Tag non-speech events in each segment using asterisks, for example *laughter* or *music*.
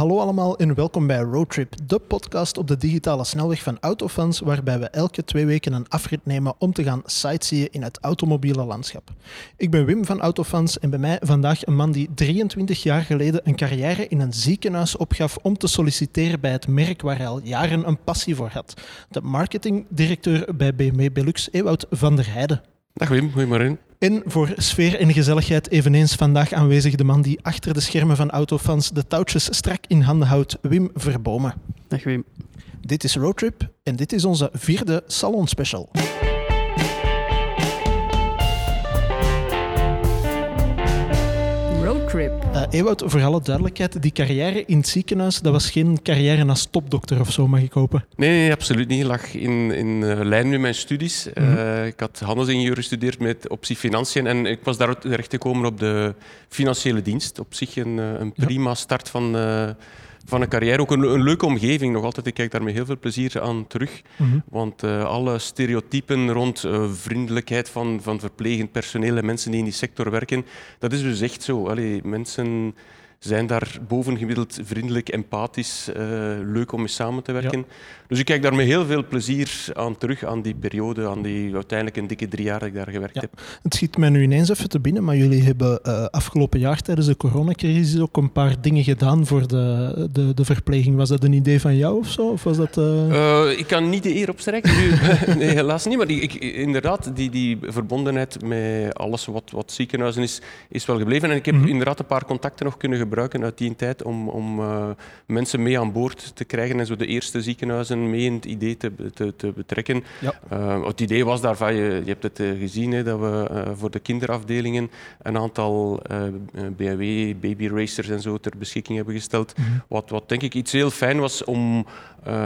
Hallo allemaal en welkom bij Roadtrip, de podcast op de digitale snelweg van Autofans, waarbij we elke twee weken een afrit nemen om te gaan sightseeën in het automobiele landschap. Ik ben Wim van Autofans en bij mij vandaag een man die 23 jaar geleden een carrière in een ziekenhuis opgaf om te solliciteren bij het merk waar hij al jaren een passie voor had. De marketingdirecteur bij BMW Belux, Ewout van der Heijden. Dag Wim, goedemorgen. En voor sfeer en gezelligheid eveneens vandaag aanwezig de man die achter de schermen van Autofans de touwtjes strak in handen houdt, Wim Verbomen. Dag Wim. Dit is Roadtrip en dit is onze vierde Salon Special. Roadtrip. Uh, Ewout, voor alle duidelijkheid, die carrière in het ziekenhuis, dat was geen carrière als topdokter of zo, mag ik hopen? Nee, nee absoluut niet. Ik lag in, in uh, lijn met mijn studies. Mm -hmm. uh, ik had handelsingenieur gestudeerd met optie financiën en ik was daar terecht gekomen op de financiële dienst. Op zich een, een prima ja. start van van een carrière. Ook een, een, leuke omgeving nog altijd. Ik kijk daar met heel veel plezier aan terug. Mm -hmm. Want uh, alle stereotypen rond uh, vriendelijkheid van, van verplegend personeel en mensen die in die sector werken, dat is dus echt zo. Allee, mensen zijn daar bovengemiddeld vriendelijk, empathisch, uh, leuk om mee samen te werken. Ja. Dus ik kijk daar met heel veel plezier aan terug, aan die periode, aan die uiteindelijk een dikke drie jaar dat ik daar gewerkt ja. heb. Het schiet mij nu ineens even te binnen, maar jullie hebben uh, afgelopen jaar tijdens de coronacrisis ook een paar dingen gedaan voor de, de, de verpleging. Was dat een idee van jou of zo? Of was dat, uh... ik kan niet de eer opstrekken, nu. *laughs* nee, helaas niet. Maar die, ik, inderdaad, die, die verbondenheid met alles wat, wat ziekenhuizen is, is wel gebleven. En ik heb mm -hmm. inderdaad een paar contacten nog kunnen gebruiken uit die tijd om, om uh, mensen mee aan boord te krijgen en zo de eerste ziekenhuizen mee in het idee te, te, te betrekken. Ja. Uh, het idee was daarvan, je, je hebt het uh, gezien, hè, dat we voor de kinderafdelingen een aantal BMW baby racers en zo ter beschikking hebben gesteld. Mm -hmm. wat, wat denk ik iets heel fijn was om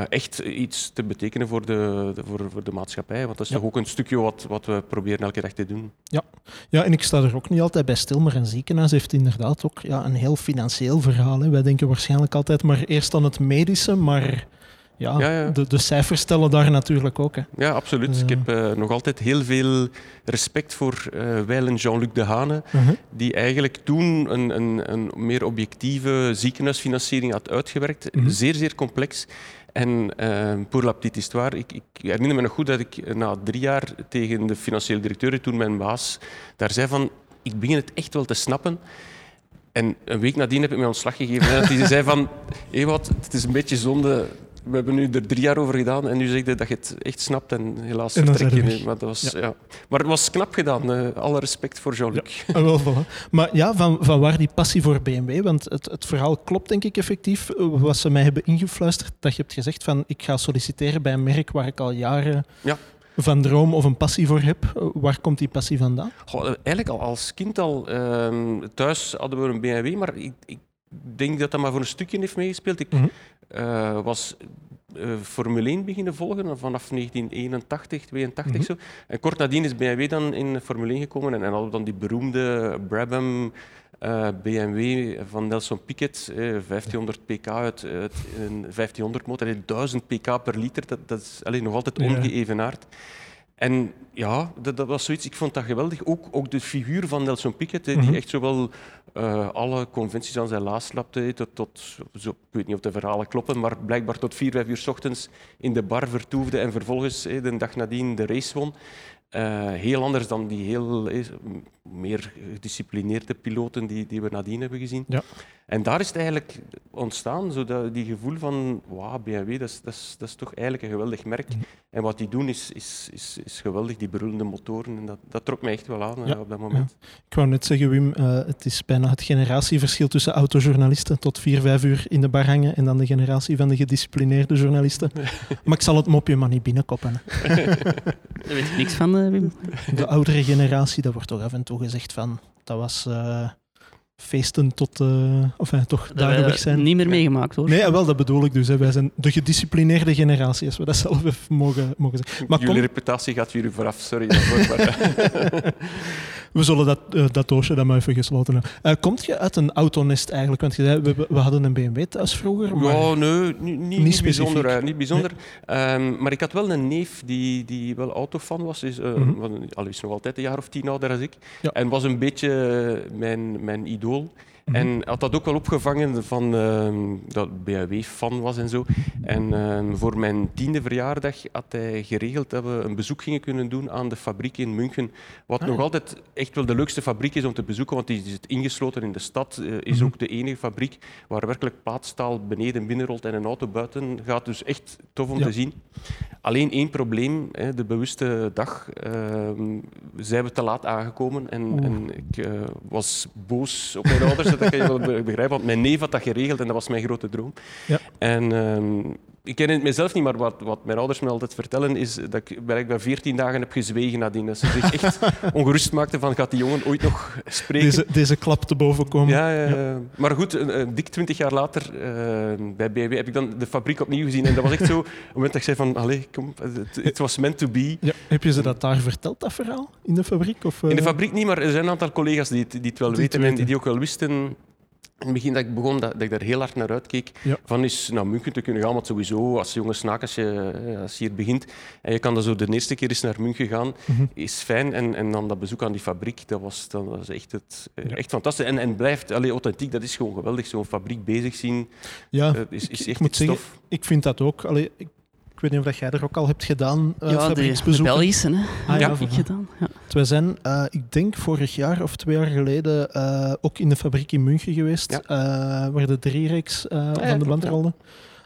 echt iets te betekenen voor de, de, voor, voor de maatschappij. Want dat is ja. toch ook een stukje wat, wat we proberen elke dag te doen. Ja. ja, en ik sta er ook niet altijd bij stil, maar een ziekenhuis heeft inderdaad ook ja, een heel financieel verhaal. Hè. Wij denken waarschijnlijk altijd maar eerst aan het medische, maar ja, ja, ja. De, de, cijfers stellen daar natuurlijk ook. Hè. Ja, absoluut. Uh. Ik heb uh, nog altijd heel veel respect voor uh, Weilen Jean-Luc de Hane, -huh. die eigenlijk toen een, een, een, meer objectieve ziekenhuisfinanciering had uitgewerkt. -huh. Zeer, zeer complex. En uh, pour la petite histoire, ik, ik, herinner me nog goed dat ik na drie jaar tegen de financiële directeur, toen mijn baas, daar zei van, ik begin het echt wel te snappen. En een week nadien heb ik mij ontslag gegeven. En zei van, hé wat, het is een beetje zonde. We hebben nu er drie jaar over gedaan en nu zeg je dat je het echt snapt en helaas en vertrek je. Maar, dat was, ja. Ja. maar het was knap gedaan. Uh, alle respect voor Jean-Luc. Ja, wel, voilà. Maar ja, van, van waar die passie voor BMW? Want het, het verhaal klopt denk ik effectief. Wat ze mij hebben ingefluisterd, dat je hebt gezegd van ik ga solliciteren bij een merk waar ik al jaren... Ja van droom of een passie voor heb. Waar komt die passie vandaan? Goh, eigenlijk al als kind al. Uh, thuis hadden we een BMW, maar ik, ik, denk dat dat maar voor een stukje heeft meegespeeld. Ik mm -hmm. Uh, was uh, Formule 1 beginnen volgen vanaf 1981, 82 mm -hmm. zo. En kort nadien is BMW dan in Formule 1 gekomen en, en hadden we dan die beroemde Brabham uh, BMW van Nelson Piquet, eh, 1500 pk uit, uit een 1500 motor, 1000 pk per liter, dat, dat is alleen nog altijd ongeëvenaard. Ja. En ja, dat, dat, was zoiets, ik vond dat geweldig. Ook, ook de figuur van Nelson Piquet, die mm -hmm. echt zowel uh, alle conventies aan zijn laas slapte, tot, tot zo, ik weet niet of de verhalen kloppen, maar blijkbaar tot vier, vijf uur s ochtends in de bar vertoefde en vervolgens eh, de dag nadien de race won. Uh, heel anders dan die heel eh, meer gedisciplineerde piloten die, die we nadien hebben gezien. Ja. En daar is het eigenlijk ontstaan, zo dat, die gevoel van wow, BMW, dat is, dat, is, dat is toch eigenlijk een geweldig merk. Mm. En wat die doen is, is, is, is geweldig, die beroemde motoren. En dat, dat trok mij echt wel aan ja. uh, op dat moment. Ja. Ik wou net zeggen, Wim, het is bijna het generatieverschil tussen autojournalisten tot vier, vijf uur in de bar hangen en dan de generatie van de gedisciplineerde journalisten. *laughs* maar ik zal het mopje maar niet binnenkoppen. *laughs* Daar weet ik niks van, uh, Wim. De oudere generatie, daar wordt toch af en toe gezegd van, dat was uh, feesten tot, uh, of uh, toch dat dagen weg zijn. Niet meer meegemaakt hoor. Nee, wel, dat bedoel ik dus. Hè. Wij zijn de gedisciplineerde generatie, als we dat zelf even mogen, mogen zeggen. Maar jullie kom... reputatie gaat jullie vooraf, sorry daarvoor. *laughs* *laughs* we zullen dat, uh, dat doosje dan maar even gesloten hebben. Uh, komt je uit een autonest eigenlijk? Want je zei, we, we hadden een BMW thuis vroeger. Maar nee, niet, niet, niet bijzonder. Uh, niet bijzonder. Nee. Um, maar ik had wel een neef die, die wel autofan was. Is, mm -hmm. al is nog altijd een jaar of tien ouder dan ik. Ja. En was een beetje mijn, mijn idool. Mhm. En had dat ook wel opgevangen van ehm, dat BHW fan was en zo. En ehm, voor mijn tiende verjaardag had hij geregeld dat we een bezoek gingen kunnen doen aan de fabriek in München. Wat Ah, nog altijd echt wel de leukste fabriek is om te bezoeken, want die zit ingesloten in de stad. eh, is Mhm. ook de enige fabriek waar werkelijk plaatstaal beneden binnenrolt en een auto buiten gaat. Dus echt tof om Ja. te zien. Alleen één probleem, hè, de bewuste dag ehm, zijn we te laat aangekomen. En, en ik eh, was boos op mijn ouders, dat kan je wel be- begrijpen, want mijn neef had dat geregeld en dat was mijn grote droom. Ja. En ehm, ik ken het mezelf niet, maar wat, wat mijn ouders me altijd vertellen is dat ik blijkbaar 14 dagen heb gezwegen nadien. Dat ze zich *laughs* echt ongerust maakten van gaat die jongen ooit nog spreken? Deze, deze klap te boven komen. Ja, ja, ja. maar goed, een, een dik twintig jaar later eh, bij BMW heb ik dan de fabriek opnieuw gezien. En dat was echt zo, op het moment dat ik zei van, allee, kom, het, was meant to be. Ja, Heb je ze dat daar verteld, dat verhaal? In de fabriek? Of, In de eh, fabriek niet, maar er zijn een aantal collega's die het, die het wel Die het weten, en weten. die ook wel wisten. In het begin dat ik begon, dat, dat ik daar heel hard naar uitkeek. Ja. Van eens naar München te kunnen gaan, want sowieso als jonge snaak, als je, eh, als je hier begint en je kan dan zo de eerste keer eens naar München gaan, Mhm. is fijn. En, en dan dat bezoek aan die fabriek, dat was, dat was echt, het, eh, Ja. echt fantastisch. En, en blijft allee, authentiek, dat is gewoon geweldig. Zo'n fabriek bezig zien, Ja, is, is ik echt moet iets zeggen, tof. ik vind dat ook. Allee, ik, ik weet niet of jij er ook al hebt gedaan, eh ja, de, de. Belgische, hè. Ah, ja, heb ik gedaan. Ja. Wij zijn, eh, ik denk vorig jaar of twee jaar geleden, eh, ook in de fabriek in München geweest, Ja. eh, waar de drie reeks eh, ja, van de band ja.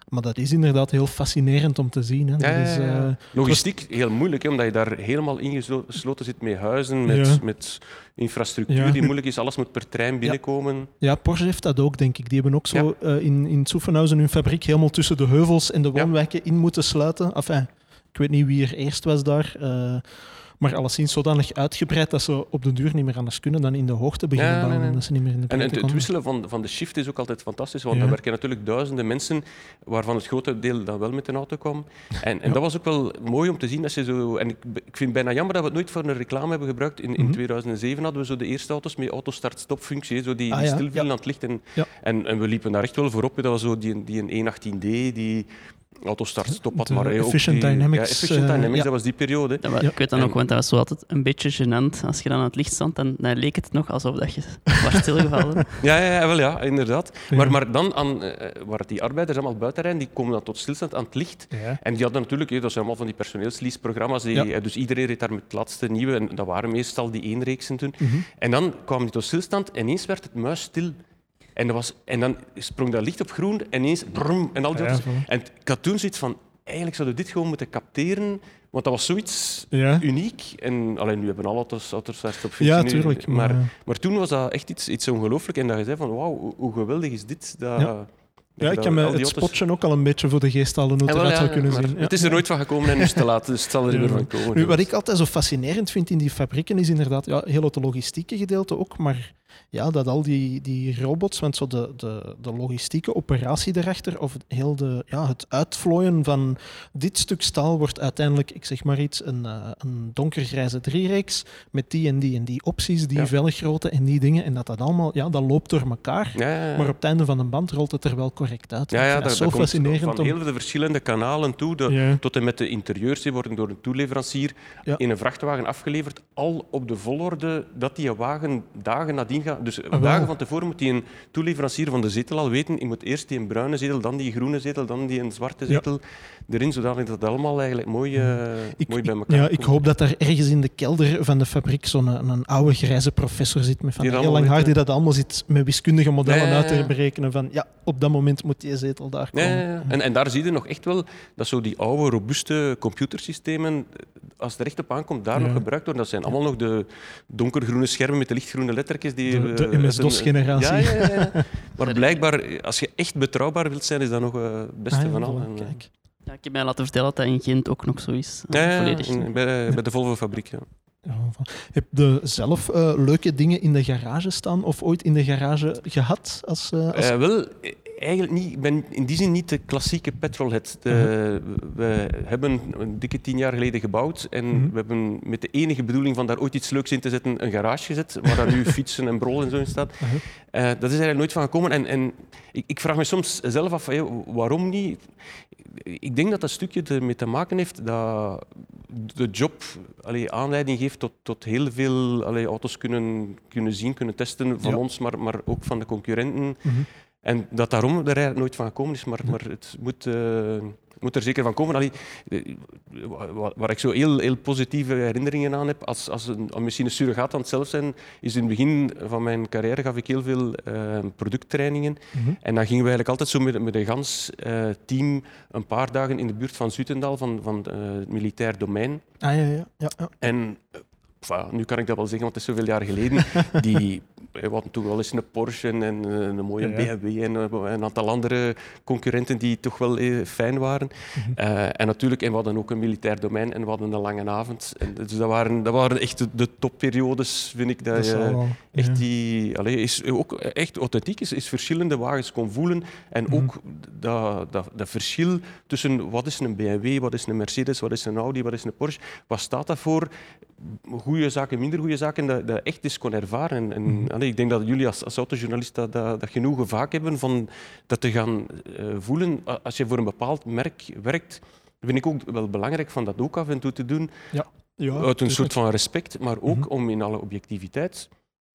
Maar dat is inderdaad heel fascinerend om te zien. Hè. Ja, dat is, eh, Logistiek heel moeilijk, hè, omdat je daar helemaal ingesloten zit met huizen, met, Ja. met infrastructuur Ja. die moeilijk is. Alles moet per trein binnenkomen. ja, Porsche heeft dat ook, denk ik. Die hebben ook zo eh, in, in Zuffenhausen hun fabriek helemaal tussen de heuvels en de Ja. woonwijken in moeten sluiten. Enfin, ik weet niet wie er eerst was daar. eh, maar alleszins zodanig uitgebreid dat ze op de duur niet meer anders kunnen dan in de hoogte beginnen Ja, nee, bouwen. nee. Dat ze niet meer in de En, en het wisselen van, van de shift is ook altijd fantastisch, want Ja. er werken natuurlijk duizenden mensen, waarvan het grote deel dan wel met een auto kwam. En, en Ja. dat was ook wel mooi om te zien. Als je zo, en ik, ik vind het bijna jammer dat we het nooit voor een reclame hebben gebruikt. In, in Mhm. 2007 hadden we zo de eerste auto's met auto-start-stop-functie, hè, zo die, Ah, die ja. aan het licht. En, en, en we liepen daar echt wel voorop. Dat was zo die, die een 118D, die De Maar ook Efficient die- Dynamics, Ja, Efficient eh, Dynamics, ja. dat was die periode. Ja, maar Ja. Ik weet dan En- nog, want dat was zo altijd een beetje gênant. Als je dan aan het licht stond, dan, dan leek het nog alsof dat je *laughs* was stilgevallen. Ja, ja, ja, wel, ja inderdaad. Ja. Maar, maar dan aan, eh, waar die arbeiders allemaal buiten rijden, die komen dan tot stilstand aan het licht. Ja. En die hadden natuurlijk, hè, dat zijn allemaal van die personeelslease-programma's, die- Ja. dus iedereen reed daar met het laatste nieuwe, en dat waren meestal die eenreeksen toen. Mhm. En dan kwamen die tot stilstand en ineens werd het muis stil. En, dat was, en dan sprong dat licht op groen en ineens brum, en al die Ja, auto's. En ik had toen zoiets van, eigenlijk zouden we dit gewoon moeten capteren, want dat was zoiets Ja. uniek. En alleen nu hebben alle auto's, auto's daar op Ja, functie, tuurlijk. Maar, Maar, maar toen was dat echt iets, iets ongelooflijk. En dat je zei van, wauw, hoe, geweldig is dit? Dat, Ja. dat ja, ik me die het spotje ook al een beetje voor de geest halen hoe het Ja, eruit zou ja, kunnen zien. Ja. Het is er nooit van gekomen en nu is het te laat, dus het zal er niet Ja. meer van komen. Nu, wat ik altijd zo fascinerend vind in die fabrieken is inderdaad ja, heel het logistieke gedeelte ook, maar ja, dat al die, die robots, want zo de, de, de logistieke operatie daarachter, of heel de, ja, het uitvlooien van dit stuk staal wordt uiteindelijk, ik zeg maar iets, een, eh, een donkergrijze driereeks met die en die en die opties, die Ja. velgrootte en die dingen, en dat dat allemaal, ja, dat loopt door elkaar. Ja, ja, ja. Maar op het einde van een band rolt het er wel correct uit. ja, dat, dat dat zo fascinerend van om... heel de verschillende kanalen toe. De. Tot en met de interieurs die worden door een toeleverancier in een vrachtwagen afgeleverd. Al op de volgorde dat die wagen dagen nadien Dus wel. dagen van tevoren moet die een toeleverancier van de zetel al weten. Je moet eerst die een bruine zetel, dan die groene zetel, dan die een zwarte Ja. zetel erin. Zodat dat allemaal eigenlijk mooi, eh, Ik, mooi bij ik- elkaar ja, ik komt. hoop dat daar ergens in de kelder van de fabriek zo'n een, een oude grijze professor zit met van Die heel lang haar die dat allemaal zit met wiskundige modellen Ja, ja, ja. uit te berekenen van ja, op dat moment moet die zetel daar Ja, komen. ja, ja. En, en daar zie je nog echt wel dat zo die oude, robuuste computersystemen, als het er echt op aankomt, daar Ja. nog gebruikt worden. Dat zijn allemaal nog de donkergroene schermen met de lichtgroene lettertjes. Die, De- de eh, uit MS-DOS-generatie. Ja, ja, ja, ja. *laughs* Maar blijkbaar, als je echt betrouwbaar wilt zijn, is dat nog eh, het beste Ah, ja, van voilà, al. En, eh, kijk. Ja, ik heb mij laten vertellen dat dat in Gent ook nog zo is. ja, ja, ja, Volledig. in- bij, bij de Volvo-fabriek. Ja. Ja, voilà. Heb je zelf eh, leuke dingen in de garage staan of ooit in de garage gehad? Als, eh, als... Eh, wel, eigenlijk niet, ik ben in die zin niet de klassieke petrolhead. De, We hebben een dikke tien jaar geleden gebouwd en Mhm. we hebben met de enige bedoeling van daar ooit iets leuks in te zetten een garage gezet, waar daar nu *laughs* fietsen en brol en zo in staat. Mhm. Eh, dat is eigenlijk nooit van gekomen. En, en ik, ik vraag me soms zelf af, waarom niet? Ik denk dat dat stukje ermee te maken heeft dat de job allee, aanleiding geeft tot, tot heel veel allee, auto's kunnen, kunnen zien, kunnen testen van Ja. ons, maar, maar ook van de concurrenten. Mhm. En dat daarom er eigenlijk nooit van gekomen is, maar, maar het moet, eh, moet er zeker van komen. Allee, wa- waar ik zo heel, heel positieve herinneringen aan heb, als, als een, misschien een surrogaat aan het zelf zijn, is in het begin van mijn carrière gaf ik heel veel eh, producttrainingen. Mhm. En dan gingen we eigenlijk altijd zo met, met een gans eh, team een paar dagen in de buurt van Zutendaal, van, van het militair domein. Ah, ja, ja, ja, ja. En enfin, nu kan ik dat wel zeggen, want het is zoveel jaar geleden. *laughs* Die, we hadden toen wel eens een Porsche en en, eh, een mooie Ja. BMW en eh, een aantal andere concurrenten die toch wel eh, fijn waren. Mhm. En natuurlijk, en we hadden ook een militair domein en we hadden een lange avond. En dus dat waren, dat waren echt de, de topperiodes, vind ik. Dat, Dat is je wel- echt ja. die, is ook echt authentiek is, is verschillende wagens kon voelen. En Mhm. ook dat, dat, dat verschil tussen wat is een BMW, wat is een Mercedes, wat is een Audi, wat is een Porsche, wat staat dat voor? Goede zaken, minder goede zaken, dat, dat echt eens kon ervaren. En, en Mhm. Ik denk dat jullie als, als autojournalist dat, dat, dat genoegen vaak hebben van dat te gaan eh, voelen. Als je voor een bepaald merk werkt, vind ik ook wel belangrijk van dat ook af en toe te doen. Ja, Uit een tuurlijk. soort van respect, maar ook Mhm. om in alle objectiviteit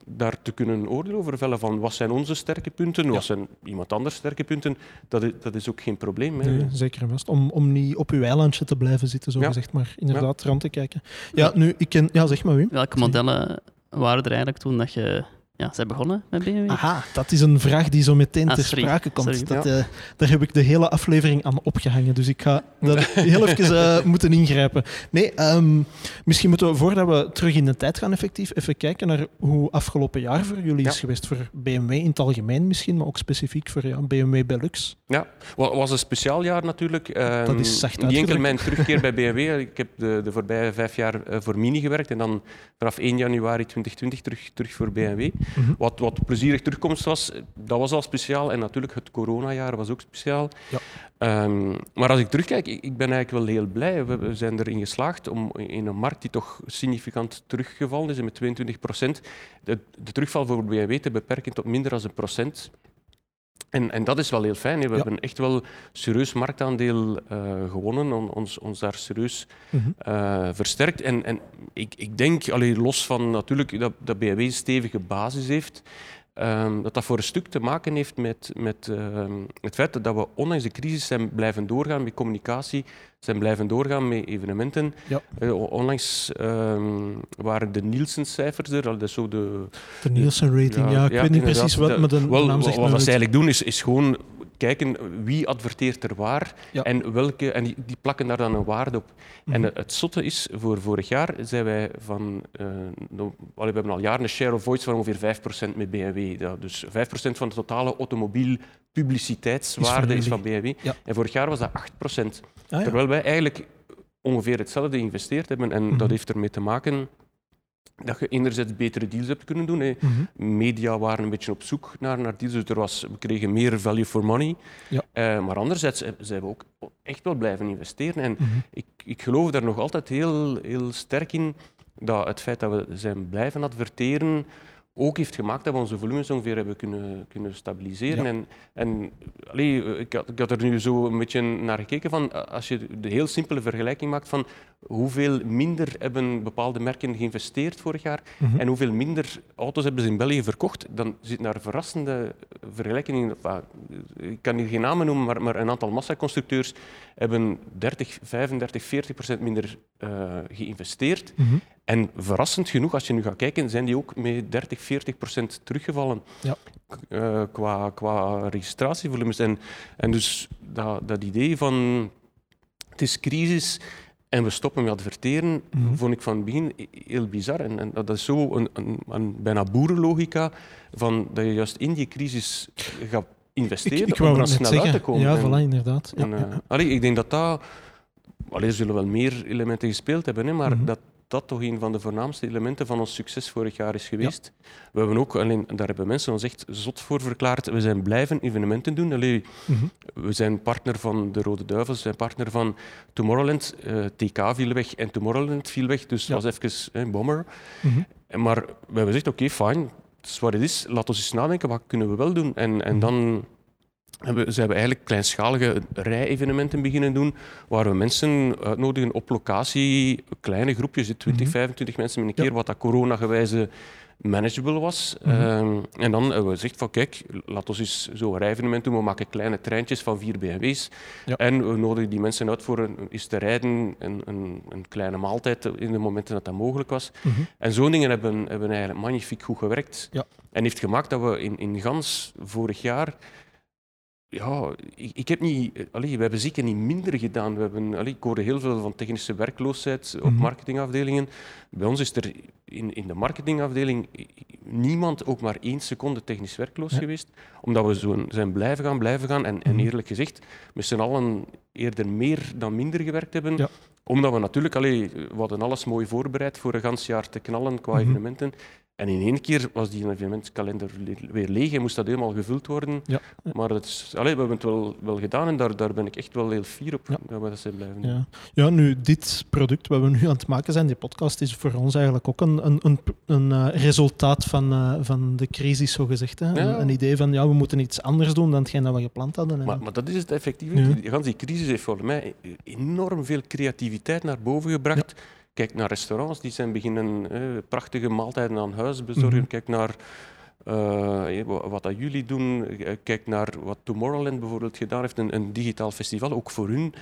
daar te kunnen oordeel over vellen van wat zijn onze sterke punten, Ja. wat zijn iemand anders sterke punten. Dat is, dat is ook geen probleem. Hè. Nee, zeker en vast. Om, om niet op uw eilandje te blijven zitten, zo Ja. gezegd, maar inderdaad rond te kijken. Ja, nu, ik ken... Ja, zeg maar, Wim. Welke modellen waren er eigenlijk toen dat je ja, zij begonnen met BMW? Aha, dat is een vraag die zo meteen Ah, ter sorry. sprake komt. Sorry. Dat, eh, daar heb ik de hele aflevering aan opgehangen, dus ik ga daar *laughs* heel even eh, moeten ingrijpen. Nee, ehm, misschien moeten we, voordat we terug in de tijd gaan, effectief even kijken naar hoe afgelopen jaar voor jullie Ja. is geweest. Voor BMW in het algemeen misschien, maar ook specifiek voor ja, BMW Belux. Ja, wa- was een speciaal jaar natuurlijk. Ehm, Dat is zacht Niet enkel mijn *laughs* terugkeer bij BMW. Ik heb de, de voorbije vijf jaar eh, voor Mini gewerkt en dan vanaf 1 januari 2020 terug, terug voor BMW. Mhm. Wat, wat plezierig terugkomst was, dat was al speciaal. En natuurlijk het coronajaar was ook speciaal. Ja. Ehm, maar als ik terugkijk, ik, ik ben eigenlijk wel heel blij. We, we zijn erin geslaagd om in een markt die toch significant teruggevallen is, met 22 procent, de, de terugval voor BMW te beperken tot minder dan een procent. En, en dat is wel heel fijn. We Ja. hebben echt wel serieus marktaandeel eh, gewonnen, on- ons, ons daar serieus Mhm. eh, versterkt. En, en ik, ik denk, allee, los van natuurlijk dat, dat BMW een stevige basis heeft, ehm, dat dat voor een stuk te maken heeft met, met ehm, het feit dat we ondanks de crisis zijn blijven doorgaan met communicatie, zijn blijven doorgaan met evenementen. Ja. O- onlangs ehm, waren de Nielsen-cijfers er, dat is zo de, De Nielsen-rating, ja, ik weet niet precies wat, Dat- maar de naam wat, zegt wat me ze eigenlijk doen is, is gewoon kijken wie adverteert er waar Ja. en welke en die, die plakken daar dan een waarde op. En Mhm. het, het zotte is, voor vorig jaar zijn wij van, eh, we hebben al jaren een share of voice van ongeveer 5% met BMW. Ja, dus 5% van de totale automobiel publiciteitswaarde Is is van BMW. En vorig jaar was dat 8%. Ah. Terwijl wij eigenlijk ongeveer hetzelfde geïnvesteerd hebben. En Mhm. dat heeft ermee te maken dat je enerzijds betere deals hebt kunnen doen. Hè. Mhm. Media waren een beetje op zoek naar, naar deals, dus er was, we kregen meer value for money. Ja. Eh, maar anderzijds eh, zijn we ook echt wel blijven investeren. En Mhm. ik, ik geloof daar nog altijd heel, heel sterk in dat het feit dat we zijn blijven adverteren ook heeft gemaakt dat we onze volumes ongeveer hebben kunnen, kunnen stabiliseren. Ja. En, en allee, ik, had, ik had er nu zo een beetje naar gekeken van, als je de heel simpele vergelijking maakt van hoeveel minder hebben bepaalde merken geïnvesteerd vorig jaar Mhm. en hoeveel minder auto's hebben ze in België verkocht, dan zit daar verrassende vergelijkingen Ik kan hier geen namen noemen, maar, maar een aantal massaconstructeurs hebben 30, 35, 40 procent minder eh, geïnvesteerd. Mhm. En verrassend genoeg, als je nu gaat kijken, zijn die ook met 30, 40 procent teruggevallen Ja. eh, qua, qua registratievolumes. En, en dus dat, dat idee van het is crisis en we stoppen met adverteren, Mhm. vond ik van het begin heel bizar. En, en dat is zo een, een, een bijna boerenlogica van dat je juist in die crisis gaat investeren Ik, ik om er snel uit zeggen. te komen. Ja, En- voilà, inderdaad. Ja, en, eh, ja. allee, ik denk dat dat... Allee, er zullen wel meer elementen gespeeld hebben, hè, maar Mhm. dat, dat toch een van de voornaamste elementen van ons succes vorig jaar is geweest. We hebben ook, alleen, daar hebben mensen ons echt zot voor verklaard, we zijn blijven evenementen doen. Allee, Mhm. we zijn partner van de Rode Duivels, we zijn partner van Tomorrowland. Eh, TK viel weg en Tomorrowland viel weg, dus Ja. dat was even een bomber. Mhm. Maar we hebben gezegd, oké, fijn, het is wat het is. Laat ons eens nadenken, wat kunnen we wel doen? En, en Mhm. dan hebben, ze hebben eigenlijk kleinschalige rij-evenementen beginnen doen, waar we mensen uitnodigen op locatie, kleine groepjes, 20, Mhm. 25 mensen in een Ja. keer, wat dat corona-gewijze manageable was. Mhm. Ehm, en dan hebben we gezegd van kijk, laat ons eens zo'n rij-evenement doen. We maken kleine treintjes van vier BMW's. Ja. En we nodigen die mensen uit voor een, eens te rijden, een, een, een kleine maaltijd in de momenten dat dat mogelijk was. Mhm. En zo'n dingen hebben, hebben eigenlijk magnifiek goed gewerkt. Ja. En heeft gemaakt dat we in, in gans vorig jaar. Ja, ik, ik heb niet. Allee, we hebben zeker niet minder gedaan. We hebben, allee, ik hoorde heel veel van technische werkloosheid op Mhm. marketingafdelingen. Bij ons is er in, in de marketingafdeling niemand ook maar één seconde technisch werkloos Ja. geweest. Omdat we zo zijn blijven gaan, blijven gaan. En, en Mhm. eerlijk gezegd, met z'n allen eerder meer dan minder gewerkt hebben. Ja. Omdat we natuurlijk, allee, we hadden alles mooi voorbereid voor een gans jaar te knallen qua Mhm. evenementen. En in één keer was die evenementskalender le- weer leeg en moest dat helemaal gevuld worden. Ja. Maar het is, allee, we hebben het wel, wel gedaan en daar, daar ben ik echt wel heel fier op Ja. dat we dat zijn blijven doen. Ja. ja, nu, dit product wat we nu aan het maken zijn, die podcast, is voor ons eigenlijk ook een, een, een, een eh, resultaat van, eh, van de crisis, zogezegd. Hè? Een, een idee van, ja, we moeten iets anders doen dan hetgeen dat we gepland hadden. En, Maar, maar dat is het effectief. Die, die crisis heeft volgens mij enorm veel creativiteit naar boven gebracht. Kijk naar restaurants, die zijn beginnen eh, prachtige maaltijden aan huis bezorgen. Mhm. Kijk naar eh, wa- wat dat jullie doen. Eh, Kijk naar wat Tomorrowland bijvoorbeeld gedaan heeft, een, een digitaal festival. Ook voor hun,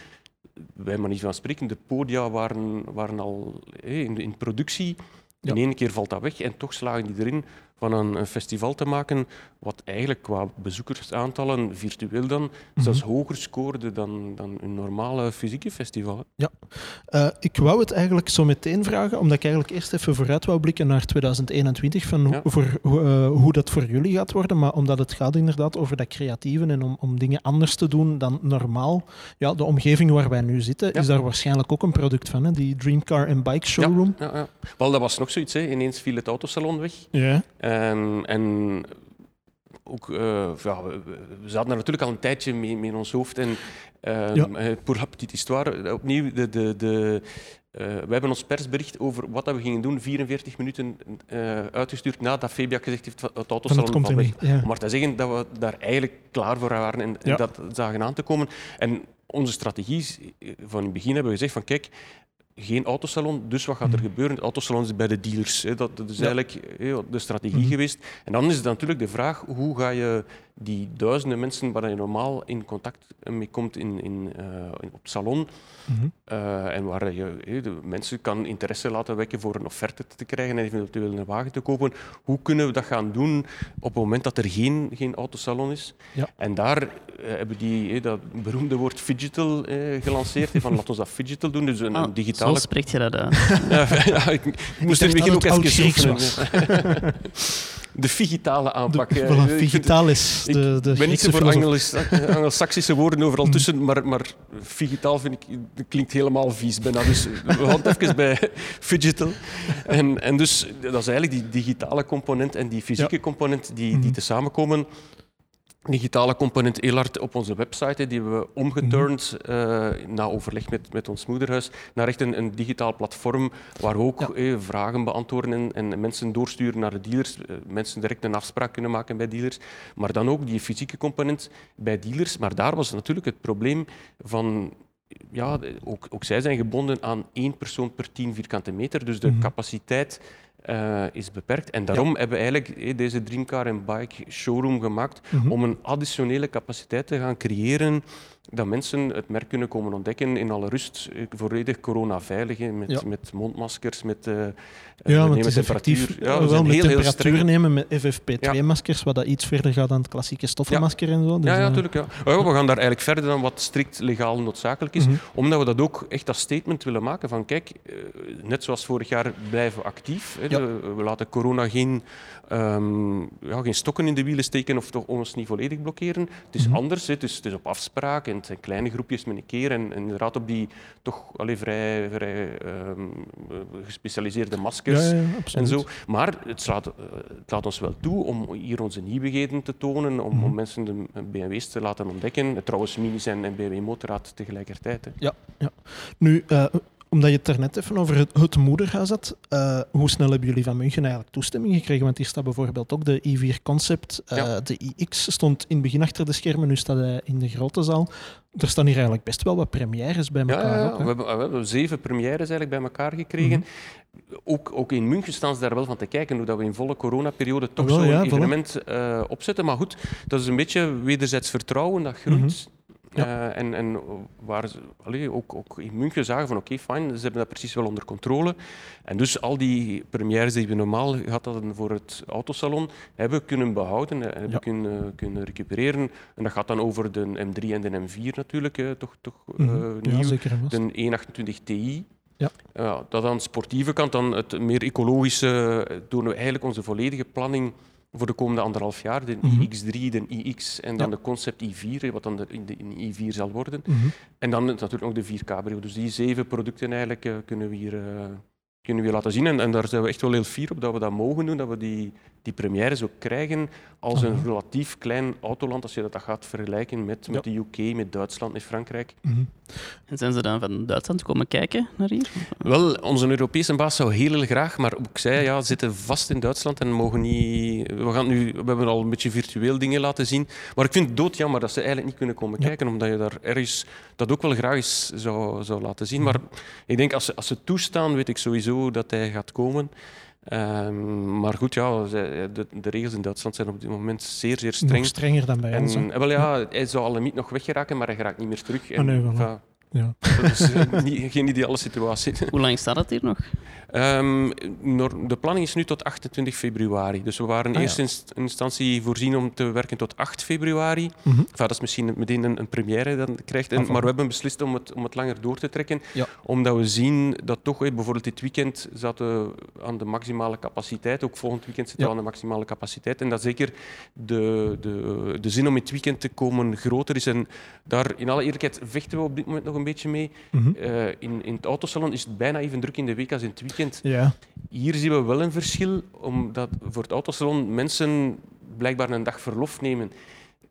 wij maar niet van spreken, de podia waren, waren al eh, in, in productie. Ja. In één keer valt dat weg en toch slagen die erin van een, festival te maken wat eigenlijk qua bezoekersaantallen, virtueel dan, Mhm. zelfs hoger scoorde dan, dan een normale fysieke festival. Eh, ik wou het eigenlijk zo meteen vragen, omdat ik eigenlijk eerst even vooruit wou blikken naar 2021, van hoe, Ja. voor, hoe, eh, hoe dat voor jullie gaat worden. Maar omdat het gaat inderdaad over dat creatieve en om, om dingen anders te doen dan normaal. Ja, de omgeving waar wij nu zitten, Ja. is daar waarschijnlijk ook een product van, hè? die Dreamcar en Bike Showroom. Ja, ja. Wel, dat was nog zoiets. Hè. Ineens viel het autosalon weg. Ja. Ehm, en ook, eh, ja, we, zaten er natuurlijk al een tijdje mee, mee in ons hoofd. En ehm Ja. eh, pour la petite histoire, eh, opnieuw, de, de, de, we hebben ons persbericht over wat dat we gingen doen 44 minuten eh, uitgestuurd nadat Fabiak gezegd heeft het Van autosalon er valt niet. weg. Ja. Om maar te zeggen dat we daar eigenlijk klaar voor waren en, en dat zagen aan te komen. En onze strategie is, van in het begin hebben we gezegd van kijk, geen autosalon, dus wat gaat er Mhm. gebeuren? Het autosalon is bij de dealers. Hè. Dat, dat is Ja. eigenlijk eh, de strategie Mhm. geweest. En dan is het natuurlijk de vraag, hoe ga je die duizenden mensen waar je normaal in contact mee komt in, in, eh, in- op salon, Mhm. eh, en waar je de mensen kan interesse laten wekken voor een offerte te krijgen en eventueel een wagen te kopen. Hoe kunnen we dat gaan doen op het moment dat er geen, geen autosalon is? Ja. En daar eh, hebben die dat beroemde woord fidgetal eh, gelanceerd. van laten we dat fidgetal doen, dus een, Ah, een digitale Zo spreekt je dat uit. *laughs* ja, ik, ik moest in het begin ook even ja. *laughs* De digitale aanpak. De, voilà, Ik vind- digitalis, ik de, de Ik ben niet zo voor Angelsaksische *laughs* woorden overal Mm. tussen, maar, maar digitaal vind ik, klinkt helemaal vies bijna. Dus we gaan het *laughs* even bij fidgetal. En, en dus dat is eigenlijk die digitale component en die fysieke component die, die Mhm. te samenkomen. Digitale component heel hard op onze website, die hebben we omgeturnd Mhm. eh, na overleg met, met ons moederhuis naar echt een, een digitaal platform waar we ook Ja. eh, vragen beantwoorden en, en mensen doorsturen naar de dealers. eh, mensen direct een afspraak kunnen maken bij dealers. Maar dan ook die fysieke component bij dealers. Maar daar was natuurlijk het probleem van... Ja, ook, ook zij zijn gebonden aan één persoon per 10 vierkante meter. Dus de Mhm. capaciteit eh, is beperkt. En daarom hebben we eigenlijk eh, deze Dreamcar en Bike showroom gemaakt Mhm. om een additionele capaciteit te gaan creëren dat mensen het merk kunnen komen ontdekken in alle rust, eh, volledig coronaveilig, met, Ja. met mondmaskers, met uh, Ja, want het is effectief Ja, we wel met heel, temperatuur nemen met FFP2-maskers, wat dat iets verder gaat dan het klassieke stoffenmasker en zo. Dus, Ja, ja, eh, natuurlijk. Ja. Ja, we gaan daar eigenlijk verder dan wat strikt legaal noodzakelijk is, mhm. omdat we dat ook echt als statement willen maken van kijk, eh, net zoals vorig jaar blijven we actief. Hè, Ja. We laten corona geen, um, ja, geen stokken in de wielen steken of toch ons niet volledig blokkeren. Het is mm -hmm. anders, het is, het is, op afspraak en het zijn kleine groepjes met een keer en, en inderdaad op die toch allee, vrij, vrij um, gespecialiseerde maskers ja, en zo. Maar het laat, het laat, ons wel toe om hier onze nieuwigheden te tonen, om, mm -hmm. om mensen de BMW's te laten ontdekken. Trouwens, Minis en, en BMW Motorrad tegelijkertijd. Hè. Ja, ja. Nu, uh, omdat je het er net even over het, het moederhuis had, uh, hoe snel hebben jullie van München eigenlijk toestemming gekregen? Want hier staat bijvoorbeeld ook de i4 Concept. Uh, ja. De iX stond in het begin achter de schermen, nu staat hij in de grote zaal. Er staan hier eigenlijk best wel wat premières bij elkaar. Ja, we, hebben, we, hebben, zeven premières eigenlijk bij elkaar gekregen. Mm -hmm. ook, ook, in München staan ze daar wel van te kijken hoe dat we in volle coronaperiode toch wel, zo'n evenement uh, opzetten. Maar goed, dat is een beetje wederzijds vertrouwen dat groeit. Mm -hmm. Ja. Uh, en, en waar ze allee, ook, ook in München zagen van oké, okay, fijn, ze hebben dat precies wel onder controle. En dus al die premières die we normaal gehad hadden voor het autosalon, hebben we kunnen behouden, hebben ja. kunnen, kunnen recupereren. En dat gaat dan over de M3 en de M4 natuurlijk, toch, toch mm -hmm. nieuw. Ja, zeker de 128 Ti. Ja. Uh, dat aan de sportieve kant, dan het meer ecologische, doen we eigenlijk onze volledige planning voor de komende anderhalf jaar. De Mhm. iX3, de iX en dan Ja. de Concept i4, wat dan de, in de in i4 zal worden. Mhm. En dan natuurlijk nog de vier cabrio. Dus die zeven producten eigenlijk eh, kunnen, we hier, eh, kunnen we laten zien. En, en daar zijn we echt wel heel fier op dat we dat mogen doen, dat we die, die premières ook krijgen als een Aha. relatief klein autoland, als je dat gaat vergelijken met, met de UK, met Duitsland, met Frankrijk. Mhm. En zijn ze dan van Duitsland komen kijken naar hier? Wel, onze Europese baas zou heel, heel graag, maar ook zij ja, zitten vast in Duitsland en mogen niet... We, gaan nu, we hebben al een beetje virtueel dingen laten zien, maar ik vind het doodjammer dat ze eigenlijk niet kunnen komen Ja. kijken, omdat je daar ergens dat ook wel graag eens zou, zou laten zien. Maar ik denk, als ze, als ze toestaan, weet ik sowieso dat hij gaat komen. Ehm, maar goed, ja, de, de regels in Duitsland zijn op dit moment zeer, zeer Nog streng. strenger dan bij ons. En, eh, wel ja, hij zou al limiet nog weggeraken, maar hij geraakt niet meer terug. En, Ah, nee, enfin, Ja. dat is eh, *laughs* niet, geen ideale situatie. Hoe lang staat dat hier nog? Ehm, de planning is nu tot 28 februari. Dus we waren in Ah, ja. eerste inst- instantie voorzien om te werken tot 8 februari. Enfin, dat is misschien meteen een, een première dan krijgt. En, Ah, maar we hebben beslist om het, om het langer door te trekken. Ja. Omdat we zien dat toch, bijvoorbeeld dit weekend zaten we aan de maximale capaciteit. Ook volgend weekend zitten we aan de maximale capaciteit. En dat zeker de, de, de zin om in het weekend te komen groter is. En daar, in alle eerlijkheid, vechten we op dit moment nog een beetje mee. Mhm. Eh, in, in het autosalon is het bijna even druk in de week als in het weekend. Ja. Hier zien we wel een verschil, omdat voor het autosalon mensen blijkbaar een dag verlof nemen.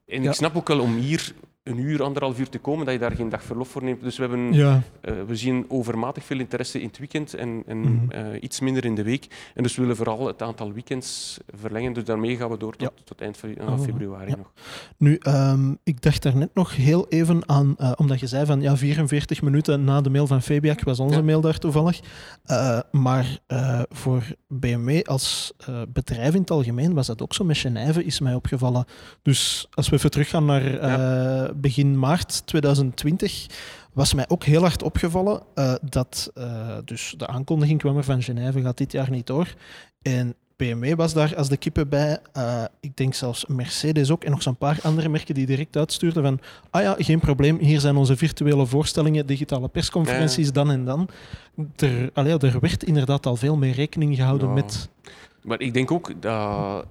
En Ja. ik snap ook wel om hier een uur, anderhalf uur te komen, dat je daar geen dag verlof voor neemt. Dus we, hebben, ja. eh, we zien overmatig veel interesse in het weekend en, en Mhm. eh, iets minder in de week. En dus we willen vooral het aantal weekends verlengen. Dus daarmee gaan we door tot, tot eind fe- Ah, voilà. februari Ja. nog. Nu, ehm, ik dacht daar net nog heel even aan, eh, omdat je zei van ja, 44 minuten na de mail van Fabiac was onze mail daar toevallig. Eh, maar eh, voor BMW als eh, bedrijf in het algemeen was dat ook zo. Met Genève is mij opgevallen. Dus als we even teruggaan naar eh, begin maart 2020, was mij ook heel hard opgevallen eh, dat eh, dus de aankondiging kwam er van Genève gaat dit jaar niet door. En BMW was daar als de kippen bij. Eh, ik denk zelfs Mercedes ook. En nog zo'n paar andere merken die direct uitstuurden van ah ja, geen probleem, hier zijn onze virtuele voorstellingen, digitale persconferenties, dan en dan. Er, allee, er werd inderdaad al veel meer rekening gehouden Ja. met... Maar ik denk ook dat.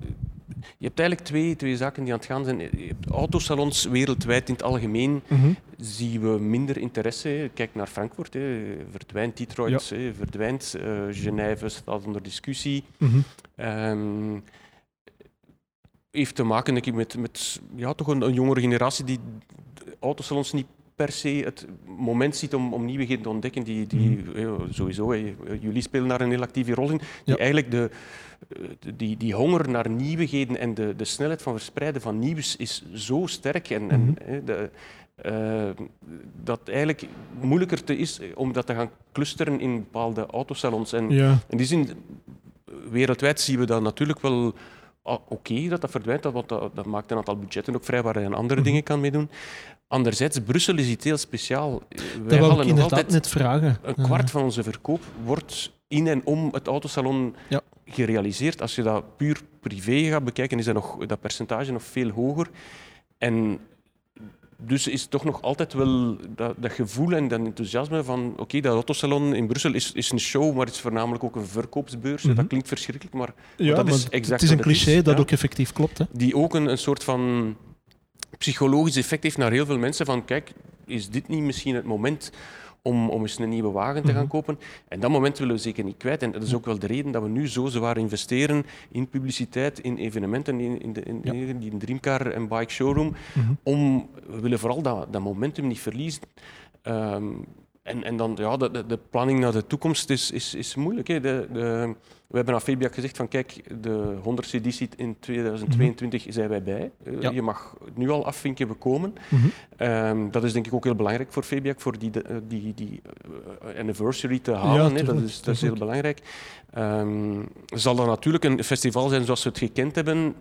Je hebt eigenlijk twee, twee zaken die aan het gaan zijn. Je hebt autosalons wereldwijd in het algemeen Mhm. zien we minder interesse. Kijk naar Frankfurt, hè. verdwijnt Detroit, hè. verdwijnt eh, Genève, staat onder discussie. Ehm, heeft te maken denk ik, met, met ja, toch een, een jongere generatie die autosalons niet per se het moment ziet om, om nieuwigheden te ontdekken. Die, die, ja, sowieso, hè, jullie spelen daar een heel actieve rol in. Die Ja. eigenlijk de, de- die, die honger naar nieuwigheden en de, de snelheid van verspreiden van nieuws is zo sterk. En, en, Mhm. hè, de, eh, dat eigenlijk moeilijker te is om dat te gaan clusteren in bepaalde autosalons. En Ja. in die zin, wereldwijd zien we dat natuurlijk wel ah, oké dat dat verdwijnt, dat, want dat, dat maakt een aantal budgetten ook vrij waar je aan andere Mhm. dingen kan meedoen. Anderzijds, Brussel is iets heel speciaal. Dat Wij wil ik halen nog inderdaad altijd net vragen. een kwart van onze verkoop wordt in en om het autosalon Ja. gerealiseerd. Als je dat puur privé gaat bekijken, is dat, nog, dat percentage nog veel hoger. En dus is toch nog altijd wel dat, dat gevoel en dat enthousiasme van oké, dat autosalon in Brussel is, is een show, maar het is voornamelijk ook een verkoopsbeurs. Mhm. Dat klinkt verschrikkelijk, maar Ja, dat maar is exact het is een cliché dat ja. ook effectief klopt. Hè? die ook een, een soort van psychologisch effect heeft naar heel veel mensen van kijk, is dit niet misschien het moment om, om eens een nieuwe wagen te gaan Mhm. kopen? En dat moment willen we zeker niet kwijt. En dat is ook wel de reden dat we nu zo zwaar investeren in publiciteit, in evenementen, in, in, de, in, Ja. in die Dreamcar en Bike Showroom. Mhm. Om, we willen vooral dat, dat momentum niet verliezen. Ehm, en, en dan, ja, de, de, de planning naar de toekomst is, is, is moeilijk. Hè. De, de, we hebben aan Febiak gezegd van kijk, de 100ste editie in 2022 zijn wij bij. Eh, Mhm. Ja. Je mag nu al afvinken, we komen. Mhm. Ehm, dat is denk ik ook heel belangrijk voor Febiak, voor die, de- eh, die, die eh, anniversary te halen. hè. Dat, is, dat is heel belangrijk. Ehm, zal dat natuurlijk een festival zijn zoals we het gekend hebben?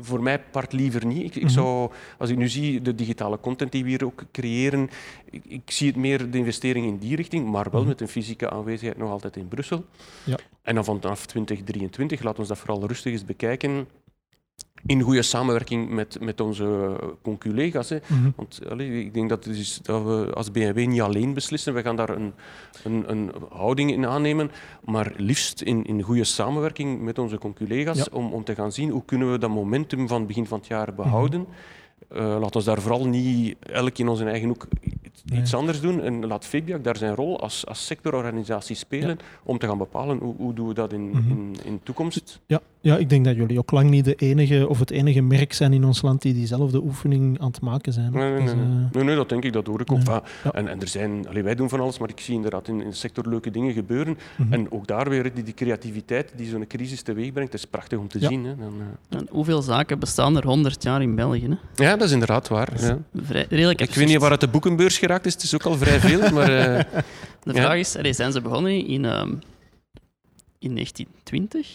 Voor mij part liever niet. Ik, ik Mhm. zou, als ik nu zie de digitale content die we hier ook creëren, ik, ik zie het meer de investering in die richting, maar wel Mhm. met een fysieke aanwezigheid nog altijd in Brussel. Ja. En dan vanaf 2023, laat ons dat vooral rustig eens bekijken. In goede samenwerking met, met onze conculega's. Mhm. Want allee, ik denk dat, het is, dat we als BMW niet alleen beslissen. We gaan daar een, een, een houding in aannemen, maar liefst in, in goede samenwerking met onze conculega's Ja. om, om te gaan zien hoe kunnen we dat momentum van begin van het jaar behouden. Eh, laat ons daar vooral niet elk in onze eigen hoek iets, Nee. anders doen. En laat Febiak daar zijn rol als, als sectororganisatie spelen om te gaan bepalen hoe, hoe doen we dat in, Mhm. in, in toekomst. Ja, ja, ik denk dat jullie ook lang niet de enige of het enige merk zijn in ons land die diezelfde oefening aan het maken zijn. Nee, nee, Dus, nee, nee. eh, nee, nee, dat denk ik, dat hoor ik ook. nee. Ah, Ja. En, en er zijn, allee, wij doen van alles, maar ik zie inderdaad in, in de sector leuke dingen gebeuren. mhm. En ook daar weer die, die creativiteit die zo'n crisis teweeg brengt, dat is prachtig om te Ja. zien. Hè. Dan, eh. En hoeveel zaken bestaan er 100 jaar in België? Hè? Ja, dat is inderdaad waar. Ja. Vrij, redelijk Ik weet niet waar het de boekenbeurs geraakt is, het is ook al vrij veel, maar eh, *laughs* De Ja. vraag is, allee, zijn ze begonnen in, ehm, in 1920?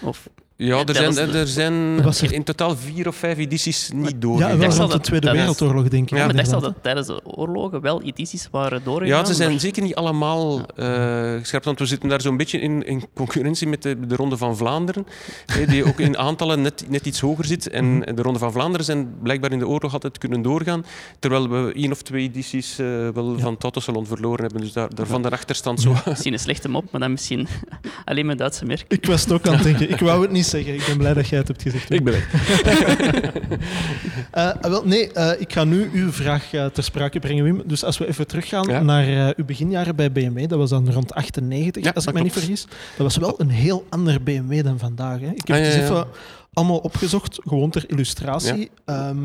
Of, ja, er zijn, de- er zijn er- in totaal vier of vijf edities niet ja, doorgegaan. wel de Tweede Wereldoorlog, denk ik. ja, maar ik dacht dat tijdens de oorlogen wel edities waren doorgegaan. Ja, ze zijn maar- zeker niet allemaal eh gescherpt, want we zitten daar zo'n beetje in, in concurrentie met de, de Ronde van Vlaanderen, hè, die ook in aantallen net, net iets hoger zit. En Mhm. de Ronde van Vlaanderen zijn blijkbaar in de oorlog altijd kunnen doorgaan, terwijl we één of twee edities eh, wel Ja. van het autosalon verloren hebben. Dus daar, daar van de achterstand zo... Misschien een slechte mop, maar dan misschien *laughs* alleen met Duitse merk. Ik was het ook aan het denken. Ik wou het niet zeggen. Ik ben blij dat jij het hebt gezegd. Ik ben weg. *laughs* Eh, wel, nee, eh, ik ga nu uw vraag eh, ter sprake brengen, Wim. Dus als we even teruggaan Ja. naar uw beginjaren bij BMW, dat was dan rond 98, Ja, als ik me niet vergis. Dat was wel een heel ander BMW dan vandaag. Hè. Ik heb Ah, het ja, ja. even allemaal opgezocht, gewoon ter illustratie. Ehm,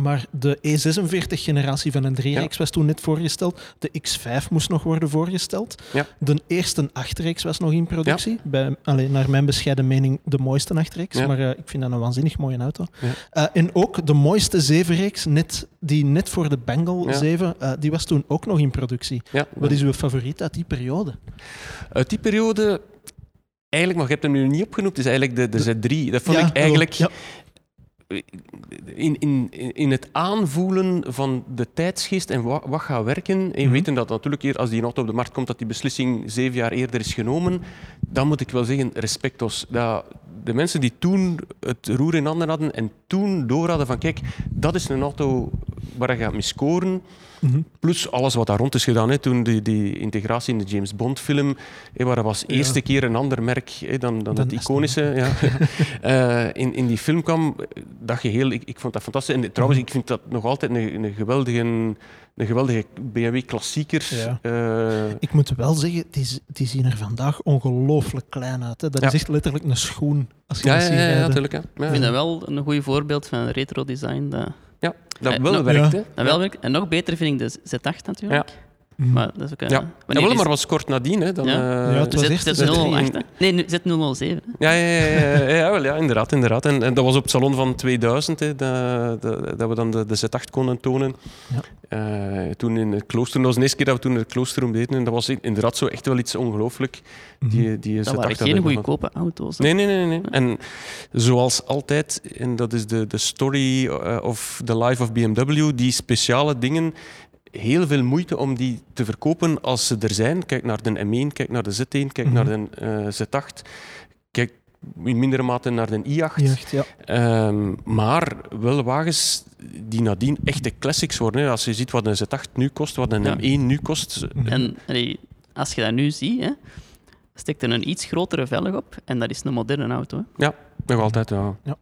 maar de E46-generatie van een 3-reeks was toen net voorgesteld. De X5 moest nog worden voorgesteld. Ja. De eerste 8-reeks was nog in productie. Bij, alleen naar mijn bescheiden mening de mooiste 8-reeks. Ja. Maar eh, ik vind dat een waanzinnig mooie auto. Eh, en ook de mooiste 7-reeks, net, die net voor de Bengal Ja. 7, eh, die was toen ook nog in productie. Wat is uw favoriet uit die periode? Uit die periode, eigenlijk, maar je hebt hem nu niet opgenoemd, is eigenlijk de, de Z3. Dat vond Ja, ik eigenlijk... Ja. In, in, in het aanvoelen van de tijdsgeest en wat, wat gaat werken. En Mhm. weten dat natuurlijk hier, als die auto op de markt komt, dat die beslissing zeven jaar eerder is genomen, dan moet ik wel zeggen, respectos. Dat de mensen die toen het roer in handen hadden en toen door hadden van kijk, dat is een auto waar je gaat mee scoren. Mhm. Plus alles wat daar rond is gedaan. Hè. Toen die, die integratie in de James Bond film, hè, waar dat was Ja. eerste keer een ander merk hè, dan, dan Dan het Aston iconische. Ja. *laughs* Eh, in, in die film kwam dat geheel, ik, ik vond dat fantastisch. En trouwens, ik vind dat nog altijd een, een geweldige, een geweldige BMW-klassieker. Ja. Eh, Ik moet wel zeggen, die, die zien er vandaag ongelooflijk klein uit. Hè. Dat Ja. is echt letterlijk een schoen. Als je ja, dat ja, ziet ja, natuurlijk. Ik vind dat wel een goed voorbeeld van retro design. Dat, ja, dat Eh, wel werkt. ja. hè. dat wel werkt. En nog beter vind ik de Z8 natuurlijk. Mhm. Maar dat is ook, eh, Ja. wanneer Ja, wel, maar was kort nadien. Hè, dan, Ja. eh, Ja, het was Z- eerst de Z008, Z3. hè? Nee, nu- Z007. hè. Ja, ja, ja, ja, ja, wel, ja inderdaad. inderdaad. En, en dat was op het salon van 2000 hè, dat, dat, dat we dan de, de Z8 konden tonen. Ja. Eh, toen in het klooster, dat was de eerste keer dat we toen in het klooster deden. En dat was inderdaad zo echt wel iets ongelooflijk. Mhm. Die, die Dat Z8 waren geen goedkope auto's. hè. Nee, nee, nee, nee. En zoals altijd, en dat is de, de story of the life of BMW, die speciale dingen, heel veel moeite om die te verkopen als ze er zijn. Kijk naar de M1, kijk naar de Z1, kijk Mhm. naar de eh, Z8. Kijk in mindere mate naar de i8. Jacht, ja. Ehm, maar wel wagens die nadien echte classics worden. hè. Als je ziet wat een Z8 nu kost, wat een Ja. M1 nu kost. Mhm. En allee, als je dat nu ziet, hè, steekt er een iets grotere velg op en dat is een moderne auto. Hè. Nog altijd, ja. Ja.